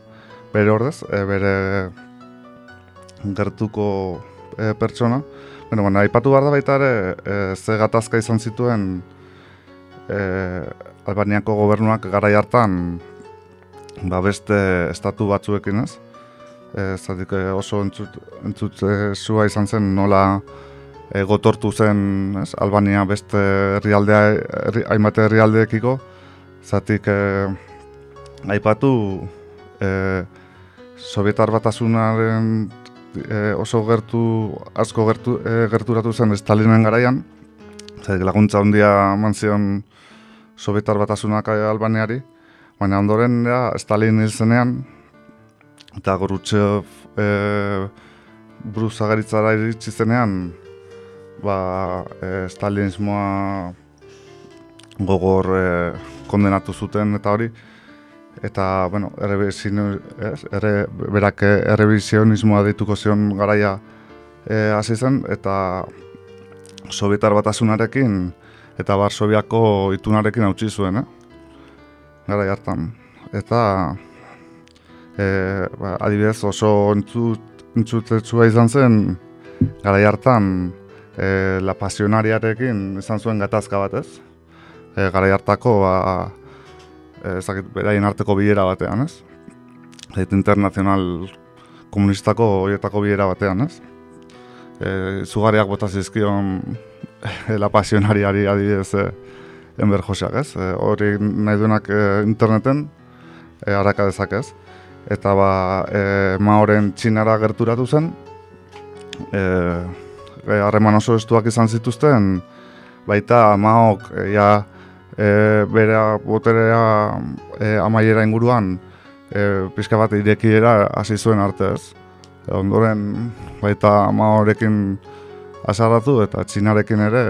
bere ordez, e, bere gertuko e, pertsona. Bueno, bueno, aipatu behar da baita ere, e, ze gatazka izan zituen e, Albaniako gobernuak garai hartan ba beste estatu batzuekin ez. E, zatik oso entzut, entzut zua izan zen nola e, gotortu zen ez, Albania beste herrialdea, herri, hainbate herrialdeekiko. Zatik e, aipatu e, Sovietar batasunaren e, oso gertu, asko gertu, e, gerturatu zen Stalinen garaian. Zatik laguntza handia eman zion Sovietar batasunak Albaniari, baina ondoren ja, Stalin hil zenean, eta Gorutxev e, buruz agaritzara iritsi zenean, ba, e, Stalinismoa gogor e, kondenatu zuten eta hori, eta, bueno, erre, berak errebizionismoa dituko zion garaia e, hasi zen, eta Sovietar batasunarekin, eta Barsobiako itunarekin hautsi zuen, eh? gara hartan. Eta e, ba, adibidez oso entzut, entzutetsua izan zen gara hartan e, la pasionariarekin izan zuen gatazka bat ez. E, gara hartako ba, e, zakit, beraien arteko bilera batean ez. Zait internazional komunistako horietako bilera batean ez. E, zugariak bota zizkion (laughs) la pasionariari adibidez eh, enber joseak, ez? Eh, hori nahi duenak eh, interneten eh, haraka dezakez. Eta ba, eh, maoren txinara gerturatu zen, eh, harreman oso estuak izan zituzten, baita maok eh, ja, eh, bere boterea eh, amaiera inguruan eh, pixka bat irekiera hasi zuen arte ez. ondoren baita maorekin azarratu eta txinarekin ere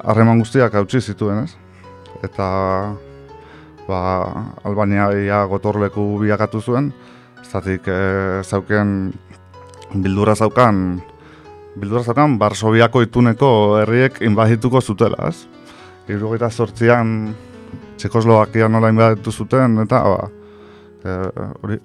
harreman guztiak hautsi zituen, ez? Eta ba, Albania ia gotorleku biakatu zuen, zatik e, zauken bildura zaukan bildura zaukan Barsobiako ituneko herriek inbadituko zutela, ez? Irugaita sortzian Txekoslovakia nola inbaditu zuten, eta ba, e, hori,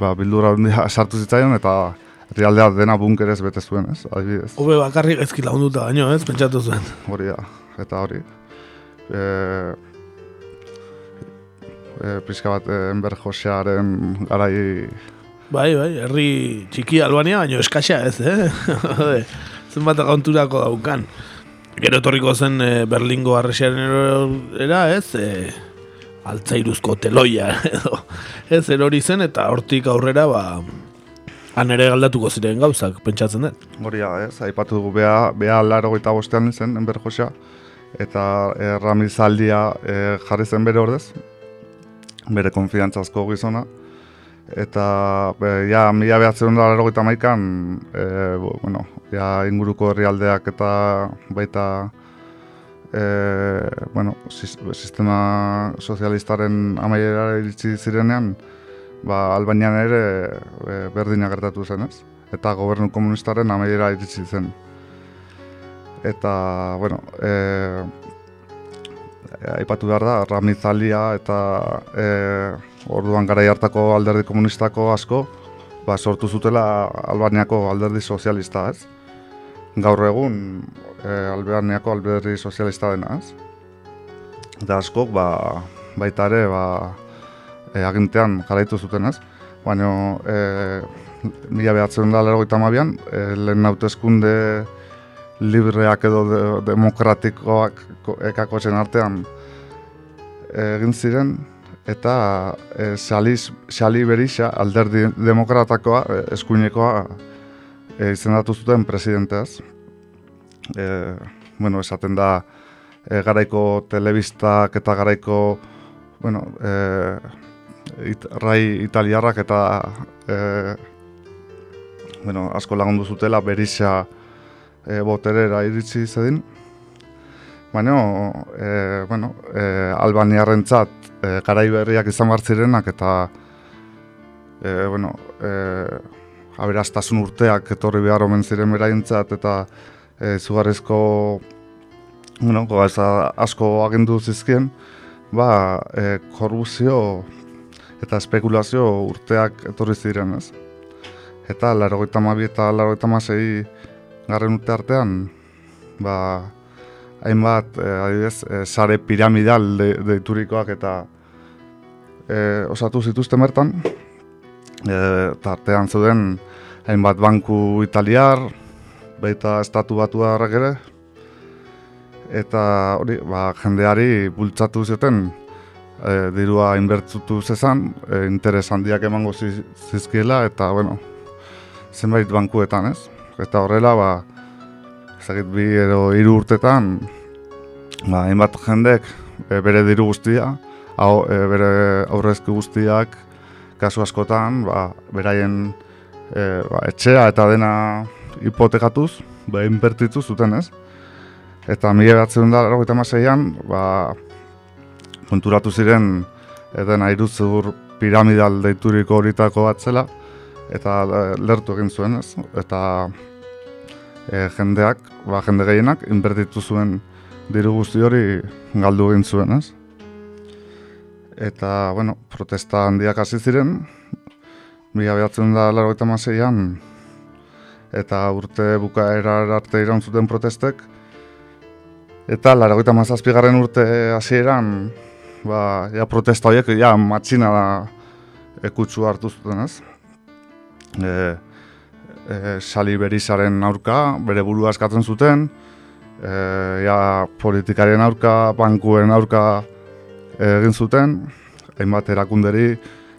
ba, bildura handia (laughs) sartu zitzaion, eta Rialdea dena bunkerez bete zuen, ez? Adibidez. Obe bakarrik ezki lagunduta baino, ez? Pentsatu zuen. Hori da, eta hori. E, e, pizka bat, e, Enber Josearen garai... Bai, bai, herri txiki Albania, baino eskaxa ez, eh? (laughs) Zenbat agonturako daukan. Gero etorriko zen e, Berlingo arresiaren era, ez? E, altzairuzko teloia, edo. Ez, erori zen, eta hortik aurrera, ba, Han ere galdatuko ziren gauzak, pentsatzen dut. Hori da, ez, aipatu dugu, beha, beha laro eta bostean zen, enber josia, eta e, ramizaldia e, jarri zen bere ordez, bere konfidantzazko gizona, eta be, ja, mila behatzen da laro maikan, e, bueno, ja, inguruko herrialdeak eta baita e, bueno, sistema sozialistaren amaiera iritsi zirenean, ba, Albanian ere e, berdina gertatu zen, ez? Eta gobernu komunistaren amaiera iritsi zen. Eta, bueno, e, aipatu behar da, Ramizalia eta e, orduan garai hartako alderdi komunistako asko, ba, sortu zutela Albaniako alderdi sozialista, ez? Gaur egun, e, Albaniako alderdi sozialista dena, ez? Eta askok, ba, baita ere, ba, e, agintean jarraitu zuten ez, baina e, mila behatzen da lero gita mabian, e, lehen hautezkunde libreak edo de, demokratikoak ko- ekakotzen artean egin ziren eta e, Xaliz, Xali Berixa alderdi demokratakoa e, eskuinekoa e, izendatu zuten presidenteaz. E, bueno, esaten da e, garaiko telebistak eta garaiko bueno, e, it, rai italiarrak eta e, bueno, asko lagundu zutela Berixa e, boterera iritsi zedin. Baina, e, bueno, e, albaniarrentzat e, garai berriak izan bar zirenak eta e, bueno, e, aberastasun urteak etorri behar omen ziren beraientzat eta e, zugarrizko bueno, gauza asko agindu zizkien, ba, e, korrupzio eta espekulazio urteak etorri ziren, ez? Eta larogeita mabi eta larogeita masei garren urte artean, ba, hainbat, e, adibidez, e, sare piramidal de, deiturikoak eta e, osatu zituzten bertan, e, eta artean zeuden hainbat banku italiar, baita estatu batuarrak ere, eta hori, ba, jendeari bultzatu zuten e, dirua inbertzutu zezan, e, interes handiak emango ziz- zizkiela, eta, bueno, zenbait bankuetan, ez? Eta horrela, ba, ezagit bi edo hiru urtetan, ba, hainbat jendek e, bere diru guztia, hau, e, bere aurrezki guztiak, kasu askotan, ba, beraien e, ba, etxea eta dena hipotekatuz, ba, inbertitu zuten, ez? Eta mila batzen da, laurogeita hamaseian, ba, konturatu ziren eden airutzur piramidal deituriko horitako bat zela, eta eh, lertu egin zuen, ez? Eta e, jendeak, ba, jende gehienak, inbertitu zuen diru guzti hori galdu egin zuen, ez? Eta, bueno, protesta handiak hasi ziren, mila behatzen da laurogeita hamaseian, eta urte bukaera arte iraun zuten protestek, Eta laurogeita hamazazpigarren urte hasieran, ba, ja protesta horiek ja matxina da ekutsu hartu zuten, ez? E, e, Sali Berizaren aurka, bere burua eskatzen zuten, e, ja politikarien aurka, bankuen aurka egin zuten, hainbat erakunderi,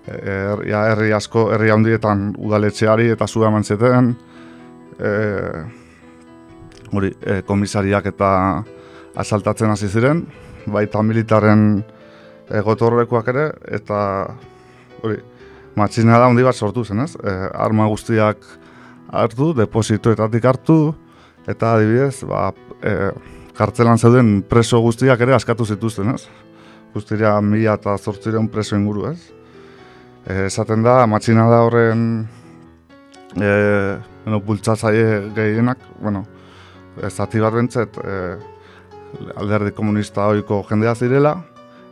e, ja, herri asko, herri handietan udaletxeari eta zua eman zeten, e, hori, e, komisariak eta asaltatzen hasi ziren, baita militarren egotorrekuak ere, eta hori, matxina da handi bat sortu zen, ez? E, arma guztiak hartu, depositoetatik hartu, eta adibidez, ba, e, kartzelan zeuden preso guztiak ere askatu zituzten, ez? Guztira mila eta zortzireun preso inguru, ez? E, esaten da, matxina da horren e, bueno, bultzatzaile gehienak, bueno, zati bat bentzet, e, alderdi komunista ohiko jendea zirela,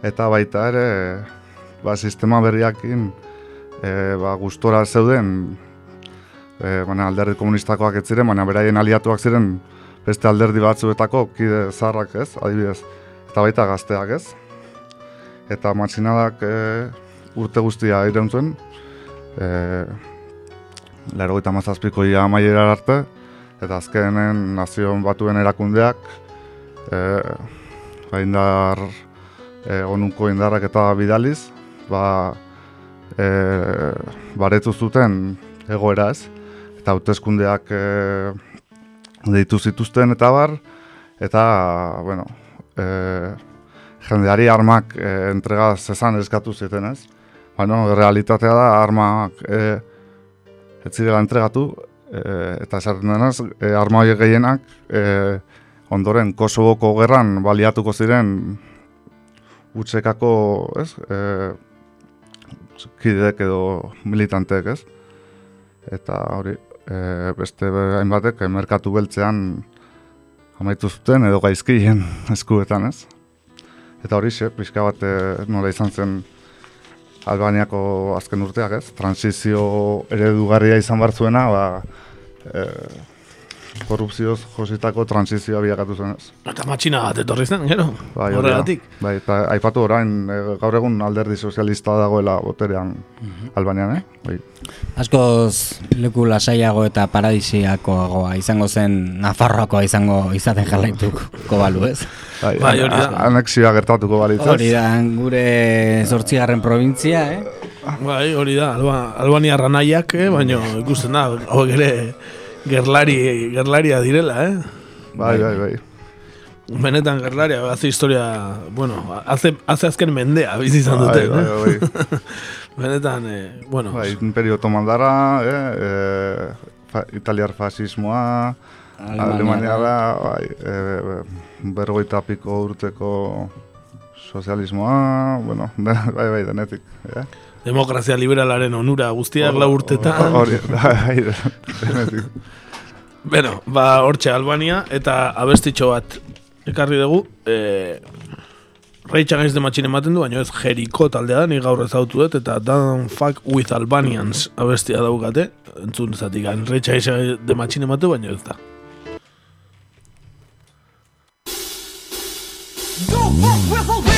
eta baita ere, ba, sistema berriakin e, ba, gustora zeuden, e, baina alderdi komunistakoak ez ziren, baina beraien aliatuak ziren beste alderdi batzuetako kide zaharrak ez, adibidez, eta baita gazteak ez. Eta matxinadak e, urte guztia iraun zuen, e, laro eta mazazpiko ia amaiera arte, eta azkenen nazion batuen erakundeak, e, ba, indar, e, onuko indarrak eta bidaliz, ba, e, baretu zuten egoera ez, eta hauteskundeak e, deitu zituzten eta bar, eta, bueno, e, jendeari armak e, entrega zezan eskatu ziten ez. Bueno, realitatea da armak e, ez zirela entregatu, e, eta esaten denez, e, arma horiek gehienak e, ondoren Kosovoko gerran baliatuko ziren utxekako, ez, e, kidek edo militanteek, ez? Eta hori, e, beste hainbatek, e, merkatu beltzean amaitu zuten edo gaizkien (laughs) eskuetan, ez? Eta hori xe, pixka bat e, nola izan zen Albaniako azken urteak, ez? Transizio eredugarria izan bar zuena, ba, e, korrupzioz jositako transizioa biakatu zen ez. Eta matxina bat etorri zen, gero, bai, horregatik. Bai, eta aipatu orain, eh, gaur egun alderdi sozialista dagoela boterean uh -huh. Albanian, eh? Bai. Askoz leku lasaiago eta paradisiakoagoa izango zen Nafarroakoa izango izaten jarraituko balu, ez? Bai, bai hori da. Anexioa gertatuko balitz. Hori da, gure zortzigarren provintzia, eh? Bai, hori da, Alba, Albania ranaiak, eh? baina ikusten da, hori ere gerlari, gerlaria direla, eh? Bai, bai, bai, bai. Benetan gerlaria, hace historia, bueno, hace, hace azken mendea, bizi izan bai, dute, bai, eh? bai, bai. (laughs) Benetan, eh, bueno. Bai, imperio tomandara, eh, eh, italiar fasismoa, Alemania, da, eh. bai, eh, bergoita piko urteko sozialismoa, bueno, (laughs) bai, bai, denetik, eh? demokrazia liberalaren onura guztiak lau urtetan. Hori, Bueno, ba, hortxe Albania, eta abestitxo bat ekarri dugu, e, reitxan ez dematxin ematen du, baina ez jeriko taldea da, ni gaur ezautu dut, eta Don't Fuck With Albanians abestia daukate, entzun zatik, reitxan ez dematxin ematu, baina ez da. Don't fuck with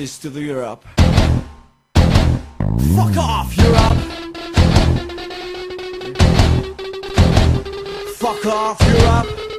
message to the Europe. Fuck off, Europe! Fuck off, Europe!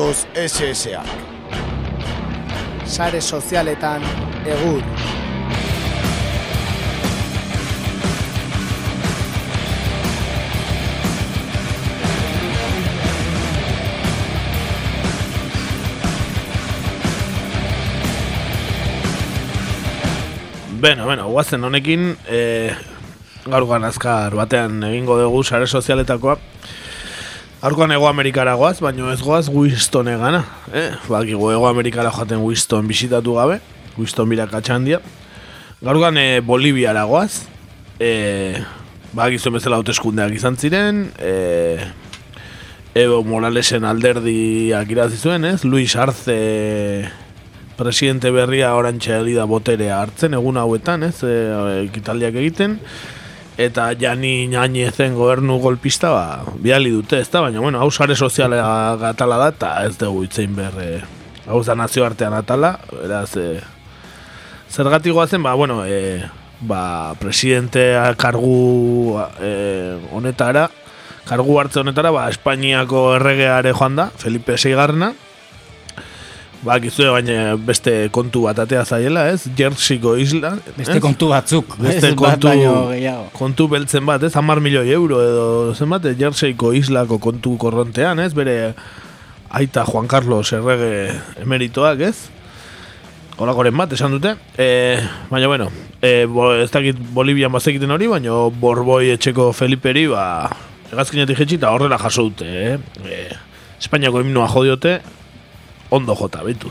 Badatoz SS-ak. Sare sozialetan egur. Beno, beno, guazen honekin, e, gaurkoan azkar batean egingo dugu sare sozialetakoa. Gaurkoan Ego Amerikara goaz, baina ez goaz Winston egana. Eh? Bakigu Ego Amerikara joaten Winston bisitatu gabe, Winston birakatxandia. Gaurkoan e, Boliviara goaz, e, bakizu bezala hauteskundeak izan ziren, e, Evo Moralesen alderdiak irazi zuen, ez? Luis Arce presidente berria orantxe da boterea hartzen egun hauetan, ez, e, ekitaldiak egiten eta Jani Ñañezen gobernu golpista ba, biali dute, ez da, baina bueno, hau sare soziala gatala da eta ez dugu itzein behar e, hau da nazioartean atala, beraz e, zergatik goazen, ba, bueno, e, ba, presidentea kargu e, honetara kargu hartze honetara, ba, Espainiako erregeare joan da, Felipe Seigarna, Ba, gizue baina beste kontu bat atea zaiela, ez? Jerseyko isla. Beste ez? kontu batzuk. Beste ez bat kontu, gehiago. kontu beltzen bat, ez? Hamar milioi euro edo zenbat, Jerseyko islako kontu korrontean, ez? Bere aita Juan Carlos errege emeritoak, ez? Holakoren bat, esan dute. E, baina, bueno, e, bo, ez dakit Bolivian bazekiten hori, baina Borboi etxeko Feliperi, ba, egazkinetik jetxi eta horrela jaso dute, eh? E, Espainiako himnoa jodiote, ondo jota, betu.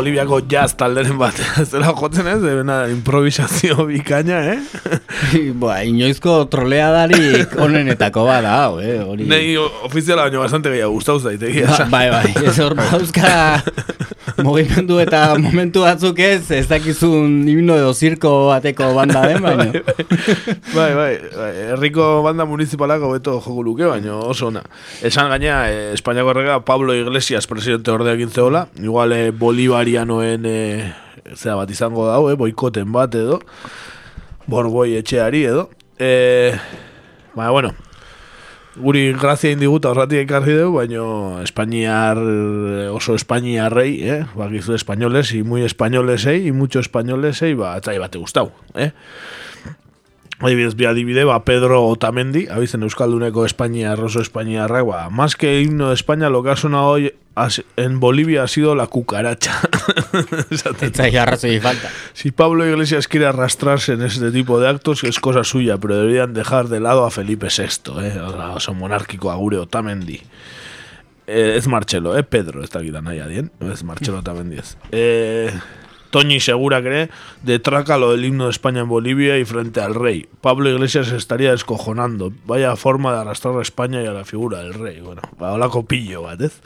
Boliviako jazz talderen bat (laughs) zela jotzen ez, dena improvisazio (laughs) bikaina, eh? (laughs) ba, inoizko troleadarik onenetako bada, hau, eh? Hori... Nei ofiziala baino bastante gehiago gustau zaitegia. Ba, bai, bai, ez hor dauzka mugimendu eta momentu batzuk ez, ez dakizun himno edo zirko bateko banda den, baina. (laughs) bai, bai, bai, herriko banda municipalako beto joko luke, baina oso ona. Esan gaina, eh, Espainiako errega Pablo Iglesias presidente ordeak intzeola, igual eh, bolivarianoen eh, zera bat izango dau, eh, boikoten bat edo, borboi etxeari edo. Eh, baina, bueno, guri grazia indiguta horratik ekarri dugu, baino Espainiar, oso Espainiarrei, eh? Bakizu españoles, y muy españolesei, y mucho españolesei, ba, etzai bate gustau, eh? Adibidez, bi adibide, ba, Pedro Otamendi, abizen Euskalduneko Espainiar, oso Espainiarra, ba, más que himno de España, lo que ha sonado hoy has- en Bolivia ha sido la cucaracha. (laughs) Arrazoi falta. Si Pablo Iglesias quiere arrastrarse en este tipo de actos, es cosa suya, pero deberían dejar de lado a Felipe VI, eh? O oso monárquico agure Otamendi. Eh, ez Marcelo, eh? Pedro, ez dakit nahi adien. Ez Marcelo Otamendi. Eh, Toñi Segura cree, detraca lo del himno de España en Bolivia y frente al rey. Pablo Iglesias estaría descojonando. Vaya forma de arrastrar a España y a la figura del rey. Bueno, ba, holako pillo bat, ez?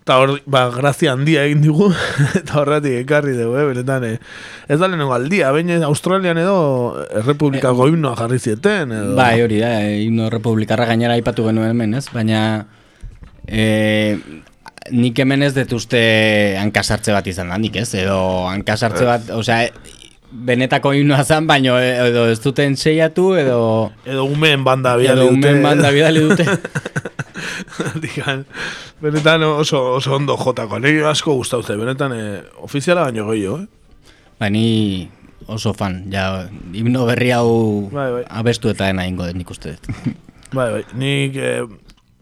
Eta hor, ba, grazia handia egin digu, eta (laughs) horretik ekarri dugu, eh, benetan, eh. Ez da lehenengo aldia, baina Australian edo Errepublikako himnoa jarri zieten, edo... Bai, hori da, eh, himno republikarra gainera aipatu genuen hemen, ez? Baina e, nik hemen ez dut uste hankasartze bat izan da, nik ez? Edo hankasartze bat, osea, benetako himnoa zan, baino edo ez duten seiatu, edo... Edo umeen banda bidali Edo dute. umeen banda bidali dute. (laughs) Digan, benetan oso, oso ondo jotako. Nire asko gustaute, benetan eh, ofiziala baino gehiago, eh? Ba, ni oso fan, ja, himno berri hau Bai, bai. abestu eta dena ingo dut nik uste dut. Bai, bai, nik eh,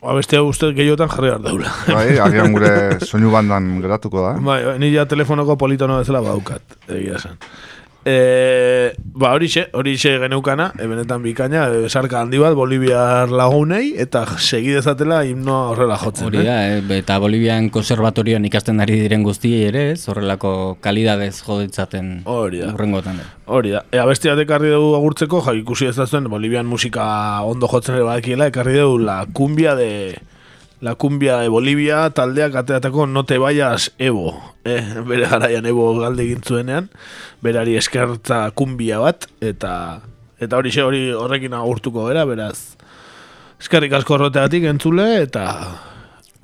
abestea uste gehiotan jarri behar daula. (laughs) Bai, agian gure soinu bandan geratuko da. Bai, bai, ni ja telefonoko politono bezala baukat, egia esan. E, ba, horixe, horixe geneukana, e, benetan bikaina, e, sarka handi bat Boliviar lagunei, eta segi dezatela himnoa horrela jotzen. Hori da, eh? eta Bolivian konservatorioan ikasten ari diren guztiei ere? Horrelako kalidadez jodetzaten Hori da. urrengotan. Hori da. E, abesti bat ekarri dugu agurtzeko, ja, ikusi ez da zuen, Bolivian musika ondo jotzen ere badakiela, ekarri dugu la cumbia de... La cumbia de Bolivia taldeak ateatako no te vayas Evo. Eh, bere garaian Evo galde egin zuenean, berari eskertza kumbia bat, eta eta hori hori horrekin agurtuko gara, beraz. Eskerrik asko horreteatik entzule, eta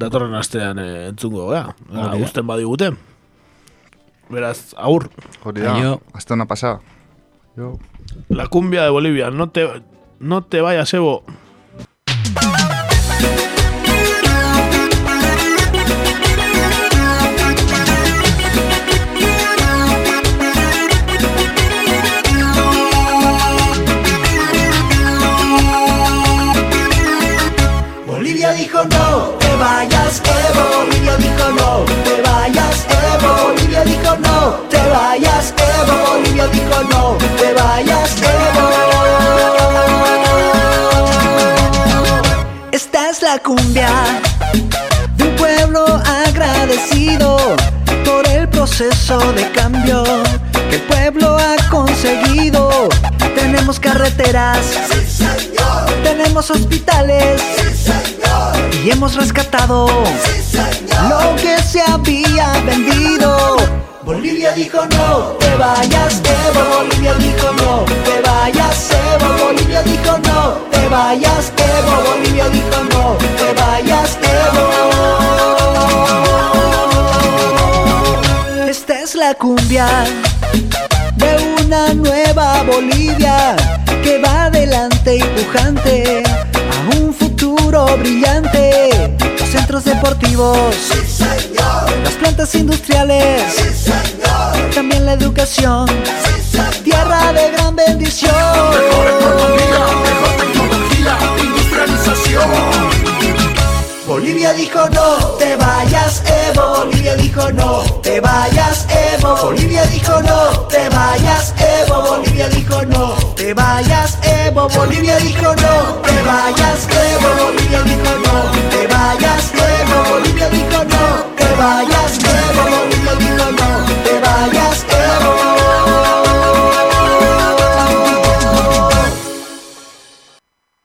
datorren astean eh, entzungo gara. Da. Gusten badigute. Beraz, agur. Hori da, hasta una pasada. Jo. La cumbia de Bolivia, no te, no te vayas, Evo. Evo. Dijo no, te vayas, Evo. Bolivia dijo no, te vayas, Evo. Bolivia dijo no, te vayas, Evo. Esta es la cumbia de un pueblo agradecido por el proceso de cambio que el pueblo ha conseguido. Tenemos carreteras, tenemos hospitales y hemos rescatado lo que se había vendido. Bolivia dijo no, te vayas, Evo. Bolivia dijo no, te vayas, Evo. Bolivia dijo no, te vayas, Evo. Bolivia dijo no, te vayas, Evo. Esta es la cumbia una nueva Bolivia que va adelante y pujante a un futuro brillante. Los centros deportivos, las plantas industriales, también la educación, tierra de gran bendición. Bolivia dijo no, te vayas, Evo. Bolivia dijo no, te vayas, Evo. Bolivia dijo no, te vayas, Evo. Bolivia dijo no, te vayas, Evo. Bolivia dijo no, te vayas, Evo. Bolivia dijo no, te vayas, Bolivia dijo no, te vayas.